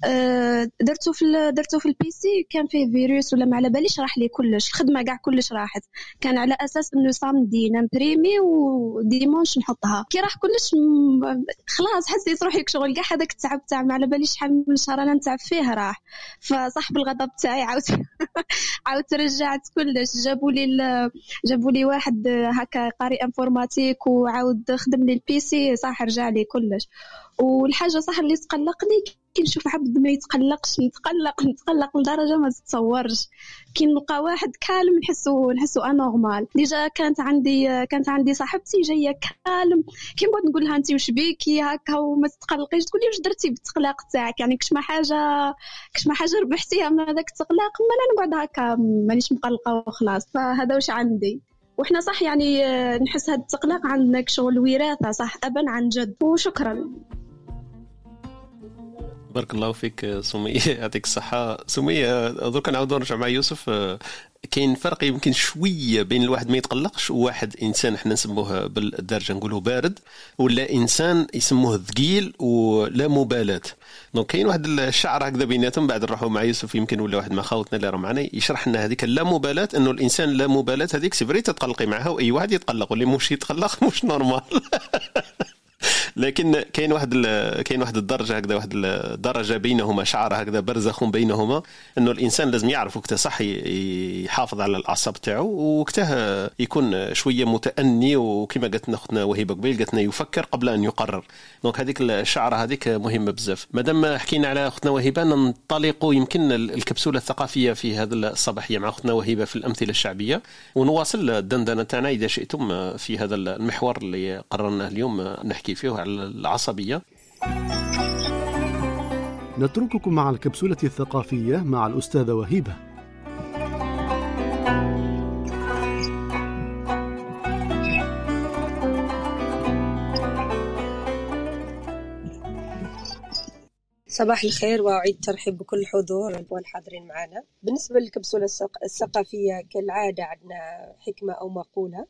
درتو في درتو في ال PC كان فيه فيروس ولا ما على باليش راح لي كلش الخدمه كاع كلش راحت كان على أساس انه samedi نمبريمي و dimanche نحطها كي راح كلش خلاص حسيت روحي شغل كاع هذاك التعب تاع ما على باليش شحال من شهر أنا نتعب فيه راح فصاحب الغضب تاعي عاود عاود رجعت كلش جابوا لي جابوا لي واحد هكا قاري informatique وعاود خدم لي ال PC صح رجع عليه كلش. والحاجة صح اللي تقلقني كي نشوف عبد ما يتقلقش نتقلق نتقلق لدرجة ما تتصورش. كي نلقى واحد calme نحسو نحسو anormal déjà كانت عندي كانت عندي صاحبتي جاية calme. كي نقعد نقول لها انت واش بيك هكا وما تتقلقيش. تقول لي واش درتي بالتقلاق تاعك؟ يعني كش ما حاجة كش ما حاجة ربحتيها من هذاك التقلاق ما أنا نقعد هكا مانيش مقلقة وخلاص. فهذا واش عندي. وإحنا صح يعني آه، نحس هاد التقلق عندنا شغل وراثة صح أبا عن جد. وشكرا. بارك الله فيك سمية. يعطيك الصحة. سمية درك نعاود نرجع مع يوسف آه، كاين فرق يمكن شوية بين الواحد ما يتقلقش وواحد إنسان إحنا نسموه بالدارجه نقولوا بارد ولا إنسان يسموه ثقيل ولا مبالاة. donc كاين واحد الشعر هكذا بيناتهم بعد نروحوا مع يوسف يمكن ولا واحد ما خاوتنا اللي راه معنا يشرح لنا هذيك اللا مبالاة إنه الإنسان لا مبالاة هذيك سي تتقلقي معها وأي واحد يتقلق واللي مش يتقلق مش normal لكن كاين واحد كاين واحد الدرجة هكذا واحد الدرجه بينهما شعر هكذا برزخ بينهما إنه الإنسان لازم يعرف وقتها صح يحافظ على الأعصاب تاعو وقتها يكون شوية متأني وكما قالت لنا أختنا وهبه قبيل قالت لنا يفكر قبل أن يقرر. دونك هذيك الشعرة هذيك مهمة بزاف. مادام حكينا على أختنا وهبه ننطلق يمكن الكبسولة الثقافية في هذا الصباحية مع أختنا وهبه في الأمثلة الشعبية ونواصل الدندنة تاعنا إذا شئتم في هذا المحور اللي قررناه اليوم نحكي فيه على العصبية. نترككم مع الكبسولة الثقافية مع الأستاذة وهبه صباح الخير وأعيد الترحيب بكل الحضور والحاضرين معنا. بالنسبة للكبسولة الثقافية كالعادة عندنا حكمة أو مقولة.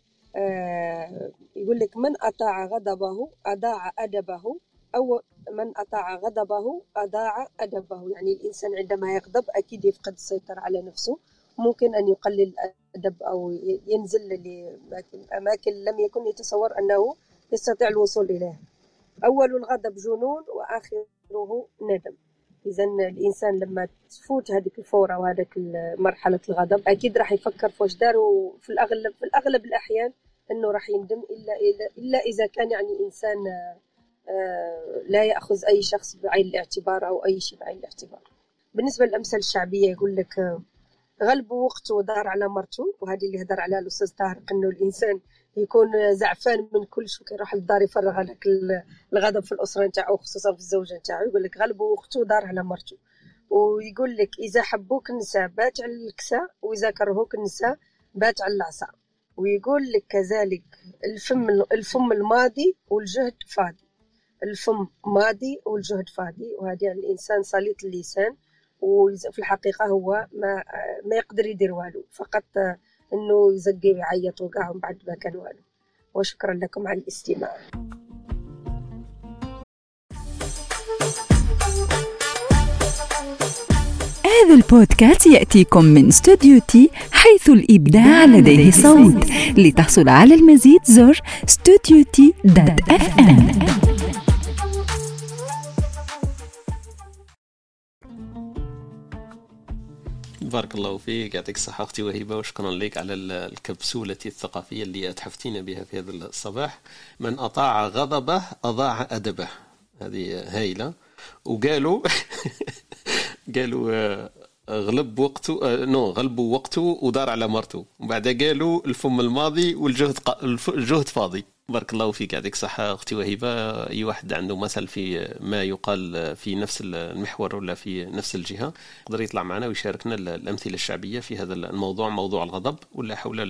يقول لك من أطاع غضبه أضاع أدبه أو من أطاع غضبه أضاع أدبه. يعني الإنسان عندما يغضب أكيد يفقد السيطرة على نفسه. ممكن أن يقلل الأدب أو ينزل لأماكن لم يكن يتصور أنه يستطيع الوصول إليها. أول الغضب جنون وآخره ندم. اذا الإنسان لما تفوت هذيك الفورة وهذاك مرحلة الغضب أكيد راح يفكر في واش دار وفي الأغلب في الأغلب الأحيان أنه راح يندم إلا إلا, إذا كان يعني إنسان آه، لا يأخذ أي شخص بعين الاعتبار أو أي شيء بعين الاعتبار. بالنسبة للامثال الشعبية يقول لك آه، غلبوا وقته ودار على مرته وهذه اللي هدر عليها الأستاذ طارق إنه الإنسان يكون زعفان من كل شيء كيروح للدار يفرغ هذاك الغضب في الأسرة نتاعو خصوصا في الزوجة نتاعو يقول لك غلبوا وقته ودار على مرته. ويقول لك إذا حبوك النساء بات على الكساء وإذا كرهوك النساء بات على العصا. ويقول لك كذلك الفم الفم الماضي والجهد فاضي. الفم ماضي والجهد فاضي. وهذا الإنسان سليط اللسان وفي الحقيقة هو ما ما يقدر يدير والو. فقط إنه يزقي ويعيط وكاع من بعد ما كان والو. وشكرا لكم على الاستماع. هذا البودكاست يأتيكم من Studio T حيث الإبداع لديه صوت. لتحصل على المزيد زر Studio T dot FM بارك الله فيك يعطيك الصحة أختي وهبة وشكرا لك على الكبسولة الثقافية اللي أتحفتينا بها في هذا الصباح. من أطاع غضبه أضاع أدبه. هذه هايلة. وقالوا قالوا آه، غلب وقته آه، نو غلبوا وقته ودار على مرته. وبعد قالوا الفم الماضي والجهد الجهد فاضي. بارك الله فيك يعطيك الصحة أختي وهبة أي واحد عنده مثل في ما يقال في نفس المحور ولا في نفس الجهة يقدر يطلع معنا ويشاركنا الأمثلة الشعبية في هذا الموضوع موضوع الغضب ولا حول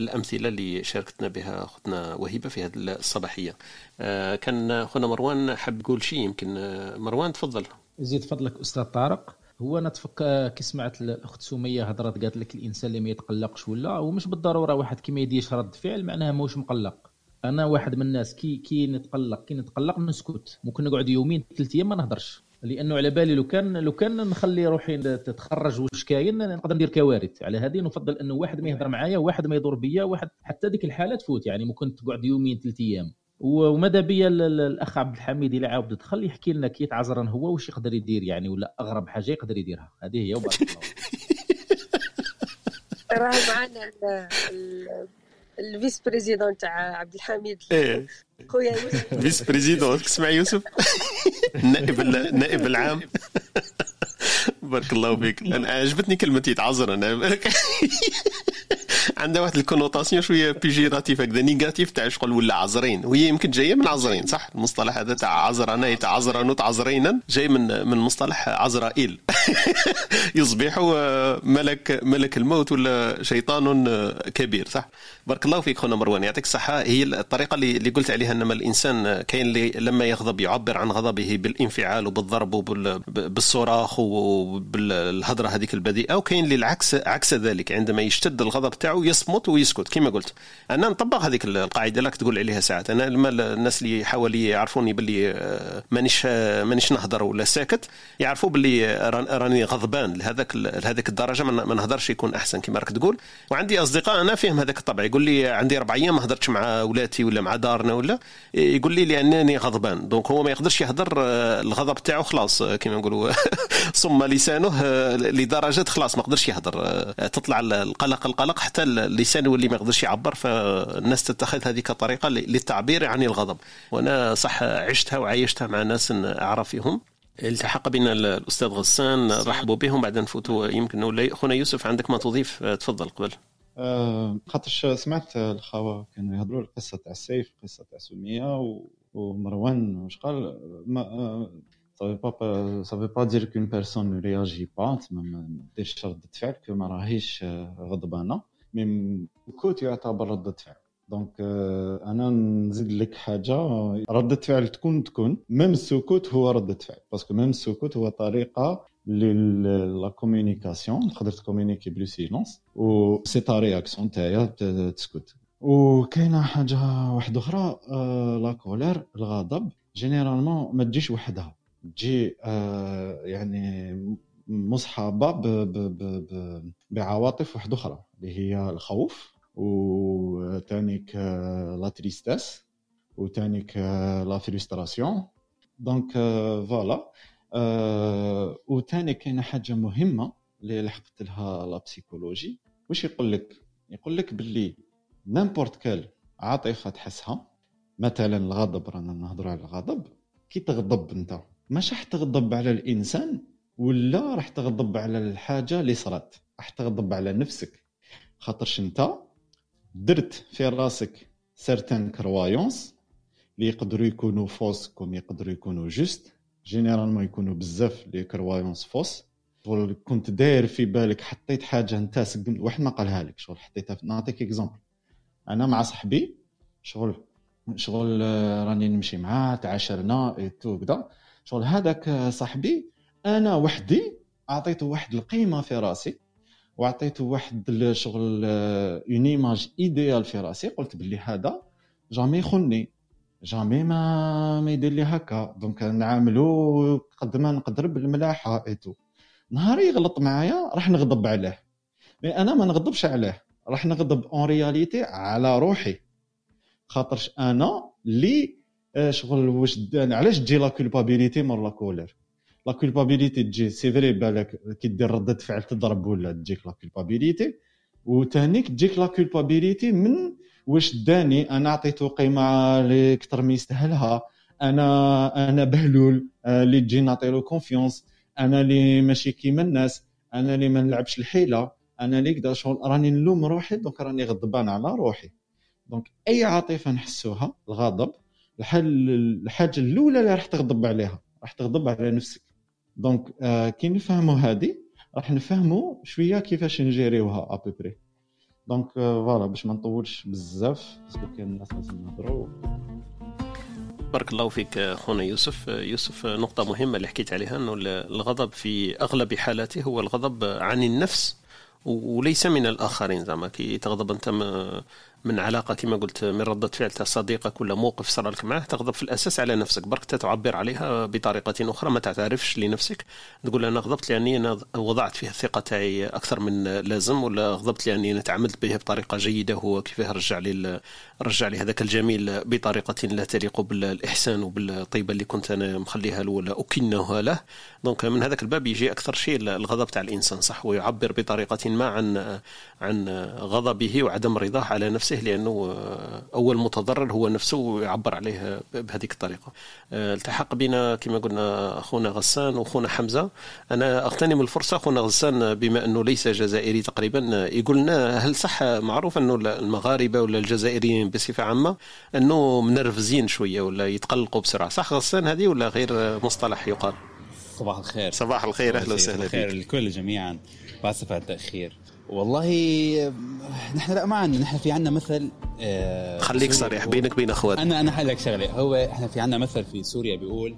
الأمثلة اللي شاركتنا بها أختنا وهبة في هذه الصباحية. آه، كان أخونا مروان حب يقول شيء يمكن آه، مروان تفضل. زيد فضلك أستاذ طارق. هو أنا تفك كي سمعت الأخت سمية هضرت قالت لك الإنسان اللي ما يتقلقش ولا هو مش بالضرورة واحد كي ما يديش رد فعل معناها ماهوش مقلق. أنا واحد من الناس كي كي نتقلق كي نتقلق نسكت. ممكن نقعد يومين ثلاث أيام ما نهضرش. لأنه على بالي لو كان لو كان نخلي روحي تتخرج واش كاين نقدر ندير كوارث. على هذه نفضل أنه واحد ما يهضر معايا واحد ما يدور بيا واحد حتى ديك الحاله تفوت. يعني ممكن تقعد يومين ثلاث أيام. وماذا بيا الأخ عبد الحميد إلى عاود؟ دخل يحكي لنا كي تعذرن هو واش يقدر يدير يعني ولا أغرب حاجة يقدر يديرها. هذه هي وبارك الله راه معنا ال vice-président تاع عبد الحميد. إيه. خويا يوسف. vice-président. تسمع يوسف. النائب النائب العام. بارك الله فيك. أنا عجبتني كلمة يتعذرن أنا عندها واحد ال connotation شوية péjorative هكذا négative تاع شغل ولا عذراين وهي يمكن جاية من عذراين صح؟ المصطلح هذا تاع عذرنا يتعذرن تعذرينا جاي من من مصطلح عزرائيل. يصبح ملك ملك الموت ولا شيطان كبير صح؟ بارك الله فيك خونا مروان يعطيك الصحة. هي الطريقة اللي قلت عليها إنما الإنسان كاين اللي لما يغضب يعبر عن غضبه بالانفعال وبالضرب وبالصراخ وبالهضره هذيك البذيئة وكاين اللي العكس عكس ذلك عندما يشتد الغضب تاعو يصمت ويسكت كما قلت. أنا نطبق هذيك القاعدة لك تقول عليها ساعات. أنا لما الناس اللي حوالي يعرفوني باللي آه، مانيش آه، مانيش نهضر ولا ساكت يعرفوا باللي راني غضبان لهذاك لهذيك الدرجة ما نهضرش يكون أحسن كما راك تقول. وعندي أصدقاء أنا فيهم هذاك الطبع. يقول لي عندي أربع أيام ما هضرتش مع ولاتي ولا مع دارنا ولا يقول لي لأنني غضبان. donc هو ما يقدرش يهضر آه، الغضب تاعو خلاص كما نقولوا صم لسانه لدرجة خلاص ما قدرش يهضر تطلع القلق القلق حتى اللسان يولي ما يقدرش يعبر فالناس تتخذ هذه كطريقه للتعبير عن الغضب. وأنا صح عشتها وعايشتها مع ناس اعرف فيهم التحق بنا الأستاذ غسان رحبوا بهم بعد نفوتوا يمكن خونا يوسف عندك ما تضيف؟ تفضل قبل. أه خاطرش سمعت الخوا كانوا يهضروا القصة تاع السيف القصة تاع سمية ومروان واش قال؟ ما ça veut pas dire qu'une personne ne réagit pas ما ديرش ردة فعل كو ما راهيش غضبانة. مي السكوت يعتبر ردة فعل. donc أنا نزيد لك حاجة. ردة فعل تكون تكون même السكوت هو ردة فعل. parce que même السكوت هو طريقة la communication تقدر تكومينيكي ب le silence و c'est ta réaction تاعي تسكت. وكاينه حاجة واحدة أخرى la colère الغضب. généralement ما تجيش وحدها. تجي يعني مصحبة ب... ب... ب... ب... بعواطف واحدة أخرى اللي هي الخوف وتانيك la tristesse وتانيك la frustration. donc voilà. وتاني كاينة حاجة مهمة اللي لحقت لها la psychologie. واش يقول لك؟ يقول لك باللي n'importe quelle عاطفة تحسها. مثلا الغضب رانا نهضروا على الغضب. كي تغضب أنت مش راح تغضب على الإنسان ولا راح تغضب على الحاجة اللي صرات راح تغضب على نفسك. خاطرش انت؟ درت في راسك certaines croyances اللي يقدروا يكونوا fausses comme يقدروا يكونوا justes généralement يكونوا بزاف les croyances fausses. كنت داير في بالك حطيت حاجة انت واحد ما قالها لك. شغل حطيتها نعطيك exemple أنا مع صاحبي شغل شغل راني نمشي معاه تعاشرنا et tout كدا. شغل هذاك صاحبي أنا وحدي اعطيته واحد القيمة في رأسي وعطيته واحد الشغل une image idéale في رأسي. قلت باللي هذا jamais يخوني jamais ما ما يدير لي هكا. donc نعاملو قد ما نقدر بالملاحة et tout نهار يغلط معايا راح نغضب عليه. mais أنا ما نغضبش عليه راح نغضب en réalité على روحي. خاطرش أنا اللي آه، شغل واش علاش تجي la culpabilité مور la colère la culpabilité تجي c'est vrai بالك كي دير ردة فعل تضرب ولا تجيك la culpabilité وتانيك تجيك la culpabilité من واش داني أنا عطيته قيمه اللي أكثر من يستاهلها أنا أنا بهلول اللي تجي نعطي له confiance أنا اللي ماشي كيما الناس أنا اللي ما نلعبش الحيله أنا اللي كدا شغل راني نلوم روحي donc راني غضبان على روحي donc اي عاطفه نحسوها الغضب الحاجة الاولى اللي راح تغضب عليها راح تغضب على نفسك donc آه كي نفهموا هذه راح نفهموا شوية كيفاش نجيريوها à peu près donc voilà باش ما نطولش بزاف parce que كاين الناس لازم نهضروا بارك الله فيك خونا يوسف. يوسف نقطة مهمة اللي حكيت عليها أنه الغضب في أغلب حالاته هو الغضب عن النفس وليس من الآخرين زعما. كي تغضب أنت من علاقة كما قلت من ردة فعل صديقك ولا موقف صار لك معه تغضب في الأساس على نفسك. برك تعبر عليها بطريقة أخرى ما تعترفش لنفسك. تقول أنا غضبت لأني أنا وضعت فيها الثقة تاعي أكثر من لازم ولا غضبت لأني أنا تعاملت به بطريقة جيدة هو كيفاه رجع لي رجع لي هذاك الجميل بطريقة لا تليق بالإحسان وبالطيبة اللي كنت أنا مخليها له ولا أكنها له. دونك من هذاك الباب يجي أكثر شيء الغضب تاع الإنسان صح؟ ويعبر بطريقة ما عن عن غضبه وعدم رضاه على نفسه. نفسه لأنه أول متضرر هو نفسه ويعبر عليه بهذيك الطريقة. آه، التحق بنا كما قلنا أخونا غسان وأخونا حمزة. أنا أغتنم الفرصة أخونا غسان بما أنه ليس جزائري تقريبا يقول لنا هل صح معروف أنه المغاربة ولا الجزائريين بصفة عامة أنه منرفزين شوية ولا يتقلقوا بسرعة؟ صح غسان هذه ولا غير مصطلح يقال؟ صباح الخير. صباح الخير أهلا وسهلا بك الكل جميعا. واسف على التاخير والله نحن لا ما عندنا نحن في عندنا مثل آه خليك صريح بينك بين اخوات أنا أنا حلك شغله هو إحنا في عندنا مثل في سوريا بيقول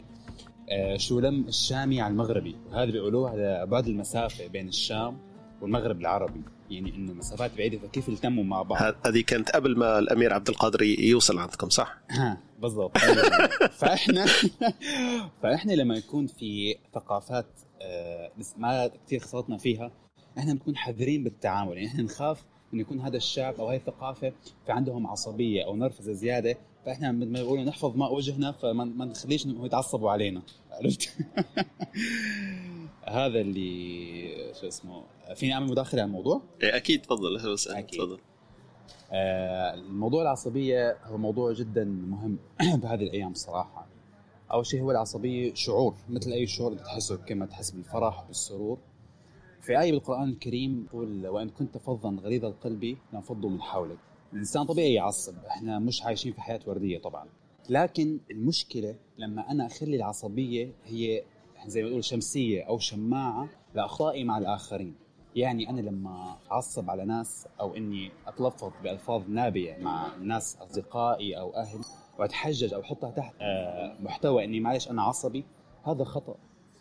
آه شو لم الشامي على المغربي. وهذا بيقولوه على بعد المسافة بين الشام والمغرب العربي. يعني إنه مسافات بعيدة فكيف التموا مع بعض؟ هذه كانت قبل ما الأمير عبد القادر يوصل عندكم صح؟ ها بالضبط. فإحنا فإحنا لما يكون في ثقافات آه، ما كثير خسرتنا فيها إحنا بنكون حذرين بالتعامل يعني إحنا نخاف انه يكون هذا الشعب أو هاي الثقافة في عندهم عصبية أو نرفزة زيادة فإحنا مثل ما يقولوا نحفظ ماء وجهنا فما نخليش إنهم يتعصبوا علينا. عرفت؟ هذا اللي شو اسمه فيني أعمل مداخلة على الموضوع؟ إيه أكيد تفضل أهلا وسهلا تفضل. آه الموضوع العصبية هو موضوع جدا مهم بهذه الأيام الصراحه أول شيء هو العصبية شعور مثل أي شعور تحسه كما تحس بالفرح بالسرور. في آية بالقرآن الكريم تقول وإن كنت فظا غليظ القلب لانفضوا من حولك. الإنسان طبيعي يعصب إحنا مش عايشين في حياة وردية طبعا. لكن المشكلة لما أنا أخلي العصبية هي زي ما نقول شمسية أو شماعة لأخطائي مع الآخرين. يعني أنا لما أعصب على ناس أو إني أتلفظ بألفاظ نابية مع ناس أصدقائي أو أهل وأتحجج أو أحطها تحت آه، محتوى إني معلش أنا عصبي هذا خطأ.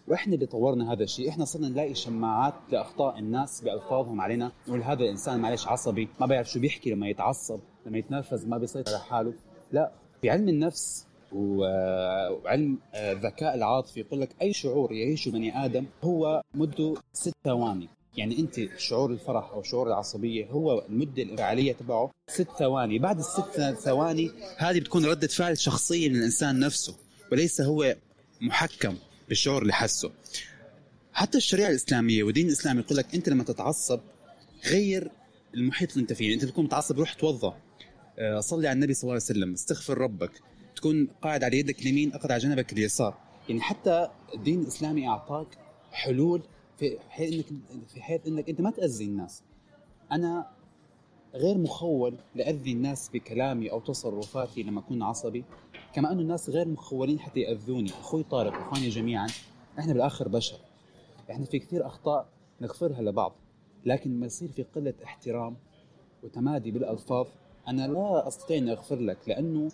وإحنا اللي طورنا هذا الشيء. إحنا صرنا نلاقي شماعات لأخطاء الناس بألفاظهم علينا نقول هذا الانسان معلش عصبي ما بيعرف شو بيحكي لما يتعصب لما يتنرفز ما بيسيطر على حاله. لا في علم النفس وعلم الذكاء العاطفي يقول لك أي شعور يعيشه بني آدم هو مدة ست ثواني. يعني أنت شعور الفرح أو شعور العصبية هو المدة الانفعالية تبعه ست ثواني. بعد الست ثواني هذه بتكون ردة فعل شخصية للإنسان نفسه وليس هو محكم. بالشعور اللي حسه حتى الشريعة الإسلامية والدين الاسلامي يقول لك أنت لما تتعصب غير المحيط اللي أنت فيه. يعني أنت تكون متعصب روح توضا آه، صلي على النبي صلى الله عليه وسلم استغفر ربك. تكون قاعد على يدك اليمين اقعد على جنبك اليسار. يعني حتى الدين الإسلامي أعطاك حلول في حيث انك في حيث إنك أنت ما تأذي الناس. أنا غير مخول لأذي الناس بكلامي أو تصرفاتي لما أكون عصبي. كما انه الناس غير مخولين حتى يأذوني. أخوي طارق واخواني جميعا إحنا بالآخر بشر. إحنا في كثير أخطاء نغفرها لبعض لكن لما يصير في قلة احترام وتمادي بالألفاظ أنا لا أستطيع أن أغفر لك لأنه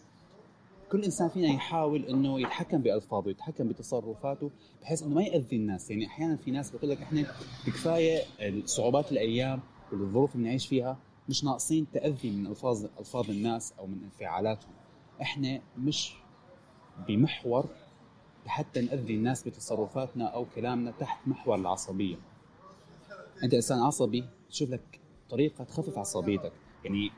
كل إنسان فينا يحاول إنه يتحكم بألفاظه يتحكم بتصرفاته بحيث إنه ما يأذي الناس. يعني أحيانا في ناس بيقول لك إحنا بكفاية صعوبات الأيام والظروف اللي بنعيش فيها مش ناقصين تأذي من الفاظ ألفاظ الناس أو من انفعالاتهم. إحنا مش بمحور لحتى نأذي الناس بتصرفاتنا أو كلامنا تحت محور العصبية. أنت إنسان عصبي تشوف لك طريقة تخفف عصبيتك. يعني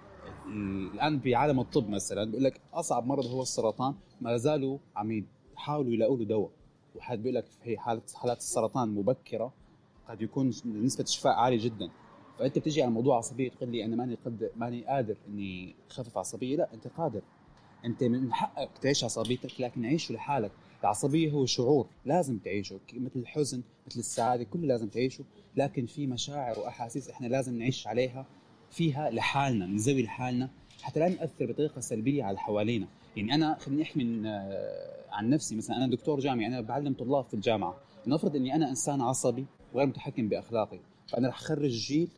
الآن بعالم الطب مثلا بيقول لك أصعب مرض هو السرطان ما زالوا عم يحاولوا يلاقوا له دواء. وحد بيقول لك في حالة حالات السرطان مبكرة قد يكون نسبة الشفاء عالية جدا. فأنت بتجي على موضوع عصبية تقول لي أنا ماني قد ماني قادر إني أخفف عصبية لا أنت قادر. أنت من حقك تعيش عصبيتك لكن عيشه لحالك. العصبية هو شعور لازم تعيشه. مثل الحزن مثل السعادة كله لازم تعيشه. لكن في مشاعر وأحاسيس إحنا لازم نعيش عليها فيها لحالنا نزوي لحالنا حتى لا نأثر بطريقة سلبية على حوالينا. يعني أنا خليني احكي من آه، عن نفسي. مثلا أنا دكتور جامعي أنا بعلم طلاب في الجامعة. نفرض إني أنا إنسان عصبي وغير متحكم بأخلاقي فأنا رح أخرج جيل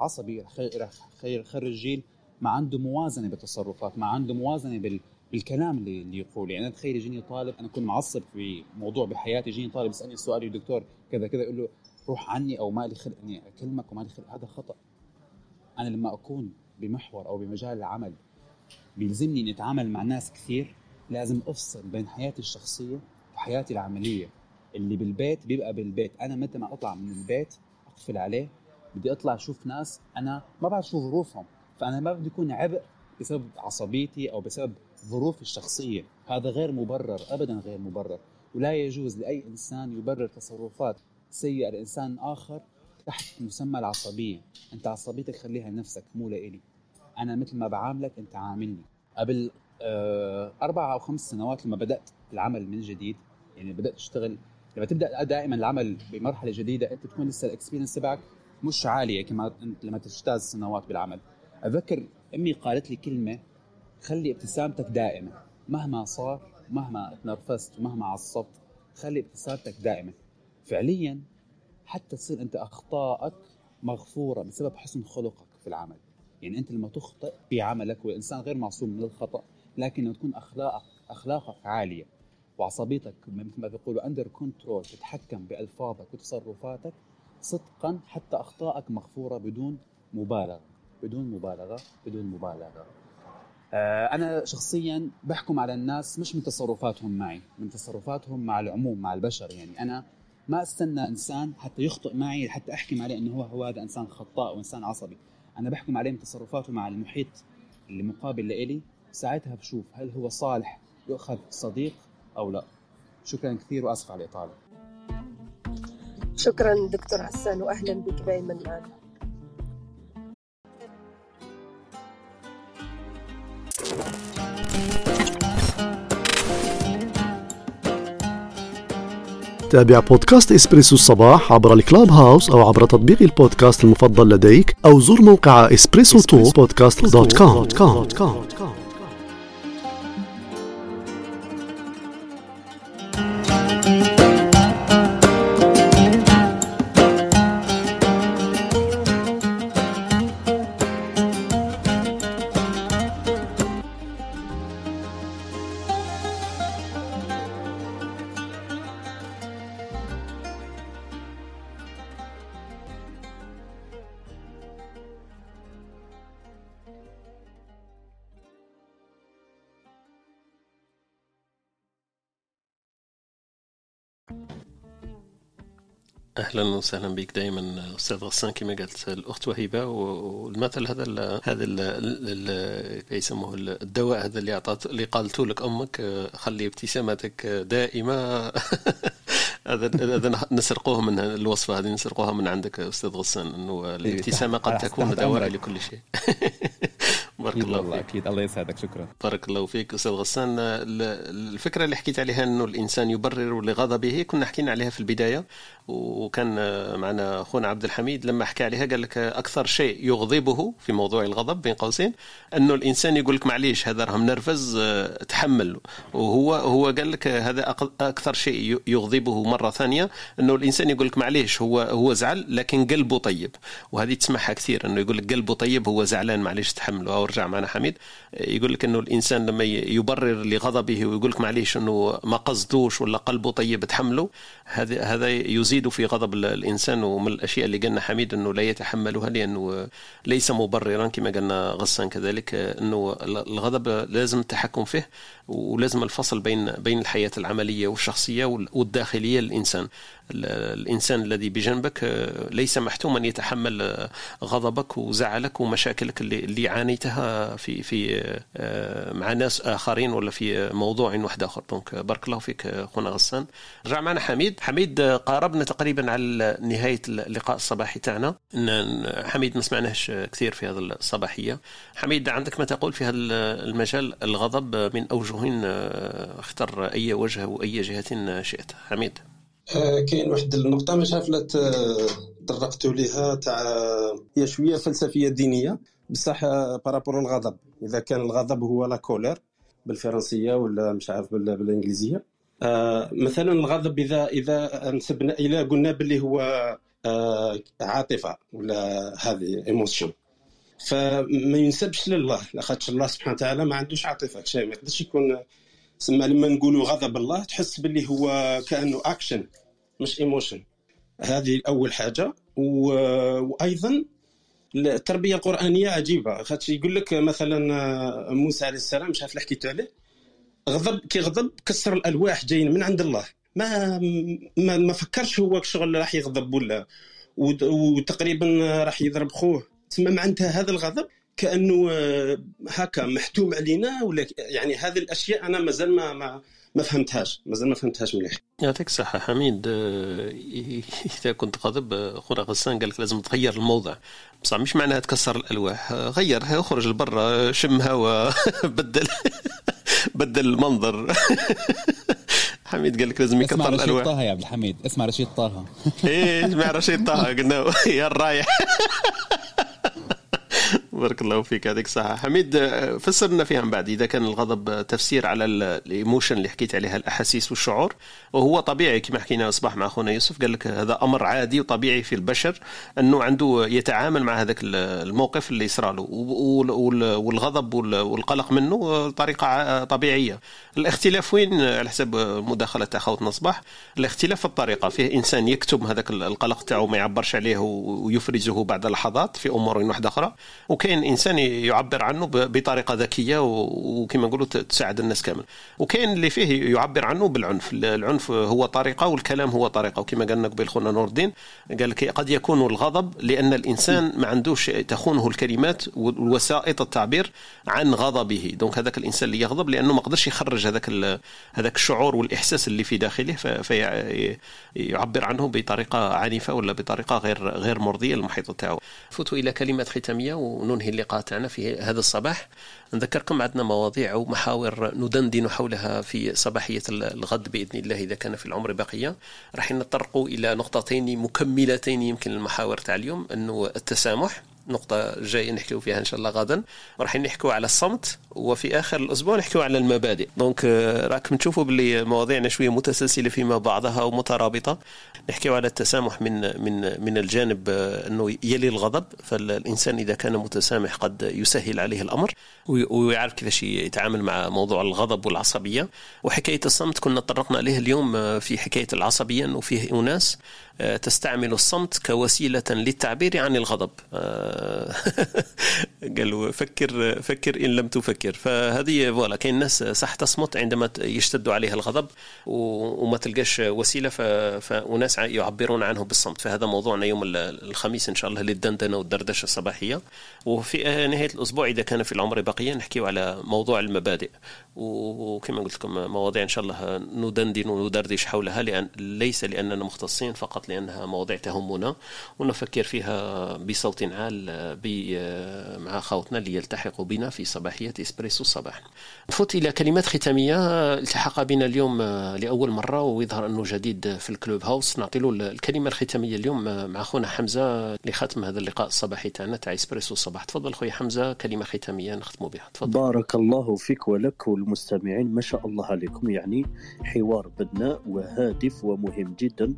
عصبي رح أخرج جيل ما عنده موازنة بالتصرفات ما عنده موازنة بال بالكلام اللي اللي يقوله. يعني تخيل يجيني طالب أنا اكون معصب في موضوع بحياتي يجيني طالب يسألني سؤال يا دكتور كذا كذا أقول له روح عني أو ما لي خلق إني أكلمك وما لي خلق. هذا خطأ. أنا لما أكون بمحور أو بمجال العمل بيلزمني إني أتعامل مع ناس كثير لازم أفصل بين حياتي الشخصية وحياتي العملية. اللي بالبيت بيبقى بالبيت. أنا متى ما أطلع من البيت أقفل عليه بدي أطلع أشوف ناس أنا ما بعرف شو ظروفهم. فأنا ما بدي اكون عبء بسبب عصبيتي أو بسبب ظروفي الشخصية. هذا غير مبرر ابدا غير مبرر. ولا يجوز لأي إنسان يبرر تصرفات سيئة لإنسان آخر تحت مسمى العصبية. أنت عصبيتك خليها لنفسك مو لإلي. أنا مثل ما بعاملك أنت عاملني. قبل آه، أربع أو خمس سنوات لما بدأت العمل من جديد يعني بدأت أشتغل لما تبدأ دائما العمل بمرحلة جديدة أنت تكون لسه الاكسبيرينس تبعك مش عالية كما لما تجتاز سنوات بالعمل. أتذكر أمي قالت لي كلمة خلي ابتسامتك دائمة. مهما صار مهما تنرفزت ومهما عصبت خلي ابتسامتك دائمة. فعليا حتى تصير أنت اخطائك مغفورة بسبب حسن خلقك في العمل. يعني أنت لما تخطئ في عملك والإنسان غير معصوم من الخطأ لكن لما تكون أخلاقك أخلاقك عالية وعصبيتك مثل ما بيقولوا under control تتحكم بألفاظك وتصرفاتك صدقا حتى اخطائك مغفورة بدون مبالغة. بدون مبالغة بدون مبالغة. آه، أنا شخصيا بحكم على الناس مش من تصرفاتهم معي من تصرفاتهم مع العموم مع البشر يعني. أنا ما أستنى إنسان حتى يخطئ معي حتى أحكم عليه إنه هو هو هذا إنسان خطاء وإنسان عصبي. أنا بحكم عليه من تصرفاته مع المحيط اللي مقابل لإلي ساعتها بشوف هل هو صالح يؤخذ صديق أو لا. شكرا كثير وأسف على الإطالة. شكرا دكتور حسان واهلا بك دائما معنا. تابع بودكاست إسبريسو الصباح عبر ال Clubhouse أو عبر تطبيق البودكاست المفضل لديك أو زر موقع Espresso Talk Podcast dot com أهلا وسهلا بك دائما أستاذ غسان كما قالت الأخت وهبه والمثل هذا ال هذا ال يسموه الدواء هذا اللي اعطت اللي قالته لك أمك خلي ابتسامتك دائمة. هذا هذا نسرقوه من الوصفة هذه نسرقوها من عندك أستاذ غسان إنه إيه، الابتسامة قد تكون دواء لكل شيء. بارك الله فيك. أكيد. الله يسعدك شكرا. بارك الله فيك أستاذ غسان. الفكرة اللي حكيت عليها إنه الإنسان يبرر لغضبه كنا حكينا عليها في البداية وكان معنا أخونا عبد الحميد لما حكى عليها قال لك أكثر شيء يغضبه في موضوع الغضب بين قوسين إنه الإنسان يقول لك معليش هذا راه منرفز تحمل. وهو هو قال لك هذا أكثر شيء يغضبه مرة ثانية إنه الإنسان يقول لك معليش هو هو زعل لكن قلبه طيب. وهذه تسمعها كثير إنه يقول لك قلبه طيب هو زعلان معليش تحمله. أو رجع معنا حميد. يقول لك إنه الإنسان لما يبرر لغضبه ويقول لك معليش إنه ما قصدوش ولا قلبه طيب تحمله هذا هذا يزيد في غضب الإنسان. ومن الأشياء اللي قلنا حميد إنه لا يتحملها لأنه ليس مبررا كما قلنا غسان كذلك إنه الغضب لازم التحكم فيه ولازم الفصل بين بين الحياة العملية والشخصية والداخلية للإنسان. الإنسان الذي بجنبك ليس محتوما يتحمل غضبك وزعلك ومشاكلك اللي, عانيتها في في مع ناس آخرين ولا في موضوع واحد آخر. دونك بارك الله فيك اخونا غسان. رجع معنا حميد. حميد قاربنا تقريبا على نهاية اللقاء الصباحي تاعنا. حميد ما سمعناش كثير في هذا الصباحية. حميد عندك ما تقول في هذا المجال؟ الغضب من أوجه اختر أي وجه واي جهة شئت. حميد. آه كاين واحد النقطة مش عارف لا تطرقتوا ليها تاع هي شوية فلسفية دينية. بصح par rapport الغضب إذا كان الغضب هو la colère بالفرنسية ولا مش عارف بالإنجليزية. آه مثلا الغضب إذا إذا نسبنا إلى قلنا باللي هو آه عاطفة ولا هذه emotion فما ينسبش لله لاخاطش الله سبحانه وتعالى ما عندوش عاطفة. شيء ما يقدرش يكون سما لما نقولوا غضب الله تحس باللي هو كأنه اكشن مش emotion هذه أول حاجة. وأيضا التربية القرآنية عجيبة. خاطش يقول لك مثلا موسى عليه السلام مش عارف حكيت عليه؟ غضب كي غضب كسر الألواح جايين من عند الله. ما ما, ما فكرش هو شغل راح يغضب ولا. وتقريبا راح يضرب خوه. تسمى معناتها هذا الغضب كأنه آه، هكا محتوم علينا ولا يعني هذه الأشياء أنا مازال ما ما ما فهمتهاش مازال ما فهمتهاش مليح يعطيك الصحة حميد آه، إذا كنت غاضب آه، خونا غسان قال لك لازم تغير الموضع. بصح مش معناها تكسر الألواح غيرها اخرج لبرا شم هوا بدل بدل المنظر. حميد قال لك لازم يكثر الالواح اسمع رشيد طه يا عبد الحميد اسمع رشيد طه. إيه اسمع رشيد طه قلنا يا الرايح. بارك الله فيك هذيك صح حميد فسرنا فيها من بعد إذا كان الغضب تفسير على الإيموشن اللي حكيت عليها الأحاسيس والشعور. وهو طبيعي كما حكينا أصبح مع أخونا يوسف قال لك هذا أمر عادي وطبيعي في البشر أنه عنده يتعامل مع هذاك الموقف اللي يصرى له والغضب والقلق منه طريقة طبيعية. الاختلاف وين؟ على حسب مداخلة اخوتنا صباح الاختلاف في الطريقة فيه إنسان يكتب هذاك القلق تاعو ما يعبرش عليه ويفرزه بعد لحظات في أمور واحدة أخرى. وكاين إنسان يعبر عنه بطريقة ذكية وكما نقولوا تساعد الناس كامل. وكاين اللي فيه يعبر عنه بالعنف. العنف هو طريقة والكلام هو طريقة. وكما قالنا قبل خونا نور الدين قال لك قد يكون الغضب لأن الإنسان ما عندوش تخونه الكلمات ووسائط التعبير عن غضبه. دونك هذاك الإنسان اللي يغضب لأنه ما قدرش يخرج هذاك هذاك الشعور والإحساس اللي في داخله فيعبر عنه بطريقة عنيفة ولا بطريقة غير غير مرضية للمحيط تاعو فوتوا إلى كلمات ختامية وننهي اللقاء تاعنا في هذا الصباح. نذكركم عندنا مواضيع ومحاور ندندن حولها في صباحية الغد بإذن الله إذا كان في العمر بقية راح نتطرقوا إلى نقطتين مكملتين يمكن المحاور تاع اليوم أنه التسامح. نقطة جاية نحكيو فيها إن شاء الله غدا راح نحكيو على الصمت وفي آخر الأسبوع نحكيو على المبادئ. دونك راكم تشوفوا باللي مواضيعنا شوية متسلسلة فيما بعضها ومترابطة. نحكيو على التسامح من من من الجانب أنه يلي الغضب. فالإنسان إذا كان متسامح قد يسهل عليه الأمر ويعرف كيفاش يتعامل مع موضوع الغضب والعصبية. وحكاية الصمت كنا تطرقنا عليه اليوم في حكاية العصبية أنه فيه أناس تستعمل الصمت كوسيلة للتعبير عن الغضب. قالوا فكر فكر إن لم تفكر. فهذه فوالا كاين ناس صح تصمت عندما يشتد عليها الغضب وما تلقاش وسيلة فأناس يعبرون عنه بالصمت. فهذا موضوعنا يوم الخميس إن شاء الله للدندنة والدردشة الصباحية. وفي نهاية الأسبوع إذا كان في العمر بقيه نحكي على موضوع المبادئ. وكما قلت لكم مواضيع إن شاء الله ندندن وندردش حولها لأن ليس لأننا مختصين فقط لأنها مواضيع تهمنا ونفكر فيها بصوت عال مع خوتنا اللي يلتحقوا بنا في صباحية إسبريسو الصباح. نفوت إلى كلمات ختامية. التحق بنا اليوم لأول مرة ويظهر أنه جديد في ال Clubhouse. نعطي له الكلمة الختامية اليوم مع خونا حمزة لختم هذا اللقاء الصباحي تاعنا تاع إسبريسو الصباح. تفضل خويا حمزة كلمة ختامية نختموا بها. تفضل. بارك الله فيك ولك. والمستمعين ما شاء الله عليكم. يعني حوار بناء وهادف ومهم جدا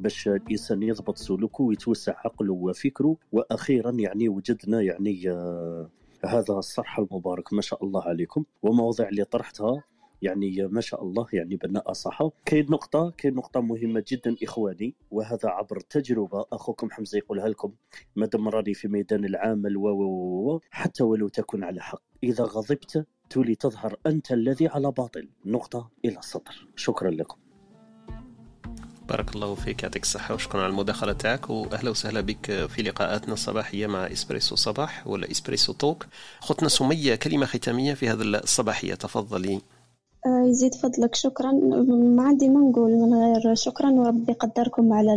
باش الإنسان يضبط سلوكه ويتوسع عقله وفكره. وأخيرا يعني وجدنا يعني آه هذا الصرح المبارك ما شاء الله عليكم. ومواضيع اللي طرحتها يعني ما شاء الله يعني بناء صح كاين نقطة كاين نقطة مهمة جدا إخواني. وهذا عبر تجربة أخوكم حمزة يقولها لكم. مادام راني في ميدان العمل و حتى ولو تكن على حق. إذا غضبت تولي تظهر أنت الذي على باطل. نقطة إلى السطر. شكرا لكم. بارك الله فيك يعطيك الصحة وشكرا على المداخلة تاعك وأهلا وسهلا بك في لقاءاتنا الصباحية مع إسبريسو صباح ولا إسبريسو توك. خطنا سمية كلمة ختامية في هذا الصباحية. تفضلي. آه، يزيد فضلك شكرا. ما عندي ما نقول من غير شكرا وربي يقدركم على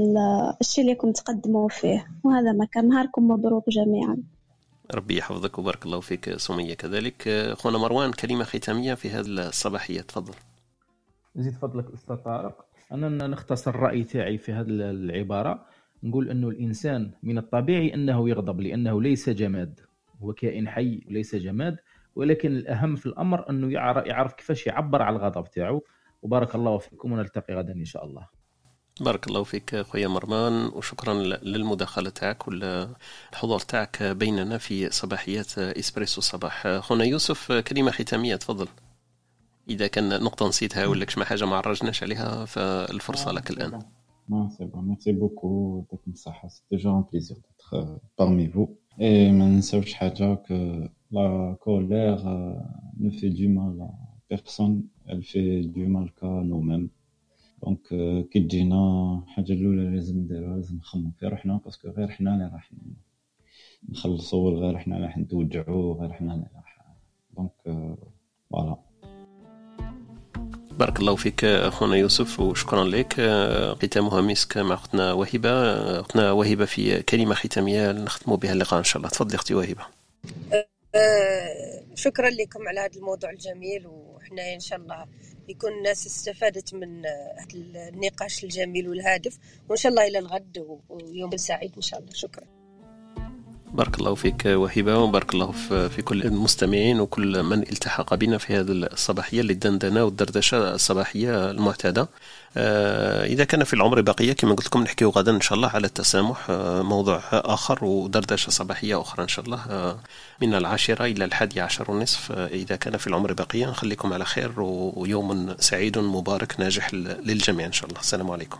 الشيء اللي راكم تقدموا فيه وهذا ما كان نهاركم مبروك جميعا. ربي يحفظك وبارك الله فيك سمية كذلك. خونا مروان كلمة ختامية في هذه الصباحية. تفضل. زيد فضلك أستاذ طارق. أنا نختصر الرأي تاعي في هذه العبارة. نقول أنه الإنسان من الطبيعي أنه يغضب لأنه ليس جماد. هو كائن حي وليس جماد ولكن الأهم في الأمر أنه يعرف كيفاش يعبر على الغضب تاعو. وبارك الله فيكم ونلتقي غدا إن شاء الله. بارك الله فيك خويا مرمان وشكرا للمداخلة تاعك والحضور تاعك بيننا في صباحيات إسبريسو الصباح خونا يوسف كلمة ختامية تفضل إذا كان نقطة نسيتها ولا شي حاجة ما عرجناش عليها فالفرصة لك الآن Non, beaucoup. يعطيكم الصحة. C'est toujours un plaisir d'être vous. Et ما ننساوش حاجة que la colère ne fait du mal à personne. Elle fait du mal qu'à nous-mêmes. donc كي تجينا الحاجة الأولى اللي لازم نديروها لازم نخمم في روحنا parce que غير حنا اللي راح نخلصوا غير حنا اللي راح نتوجعوا غير حنا اللي راح donc voilà بارك الله فيك أخونا يوسف وشكرا لك. ختامها مسك مع اختنا وهبه اختنا وهبه في كلمة ختامية نختموا بها اللقاء إن شاء الله. تفضلي أختي وهبه شكرا لكم على هذا الموضوع الجميل وحنا إن شاء الله يكون الناس استفادت من النقاش الجميل والهادف. وإن شاء الله إلى الغد ويوم سعيد إن شاء الله. شكرا. بارك الله فيك وهبة وبارك الله في كل المستمعين وكل من التحق بنا في هذه الصباحية للدندنة والدردشة الصباحية المعتادة. إذا كان في العمر بقية كما قلت لكم نحكيو غدا إن شاء الله على التسامح. موضوع آخر ودردشة صباحية أخرى إن شاء الله. من العاشرة إلى الحادي عشر ونصف. إذا كان في العمر بقية نخليكم على خير ويوم سعيد مبارك ناجح للجميع إن شاء الله. السلام عليكم.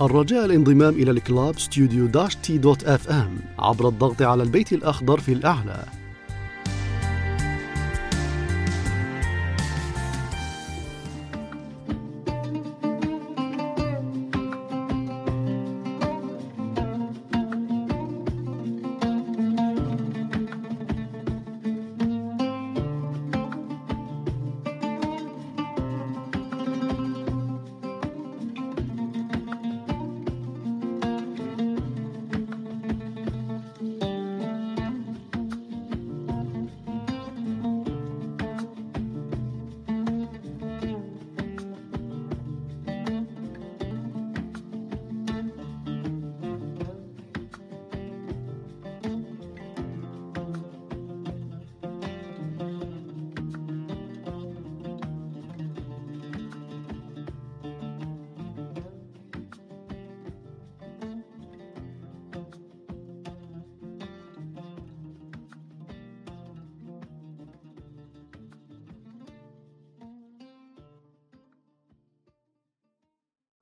الرجاء الانضمام إلى ال club studio dash t dot FM عبر الضغط على البيت الأخضر في الأعلى.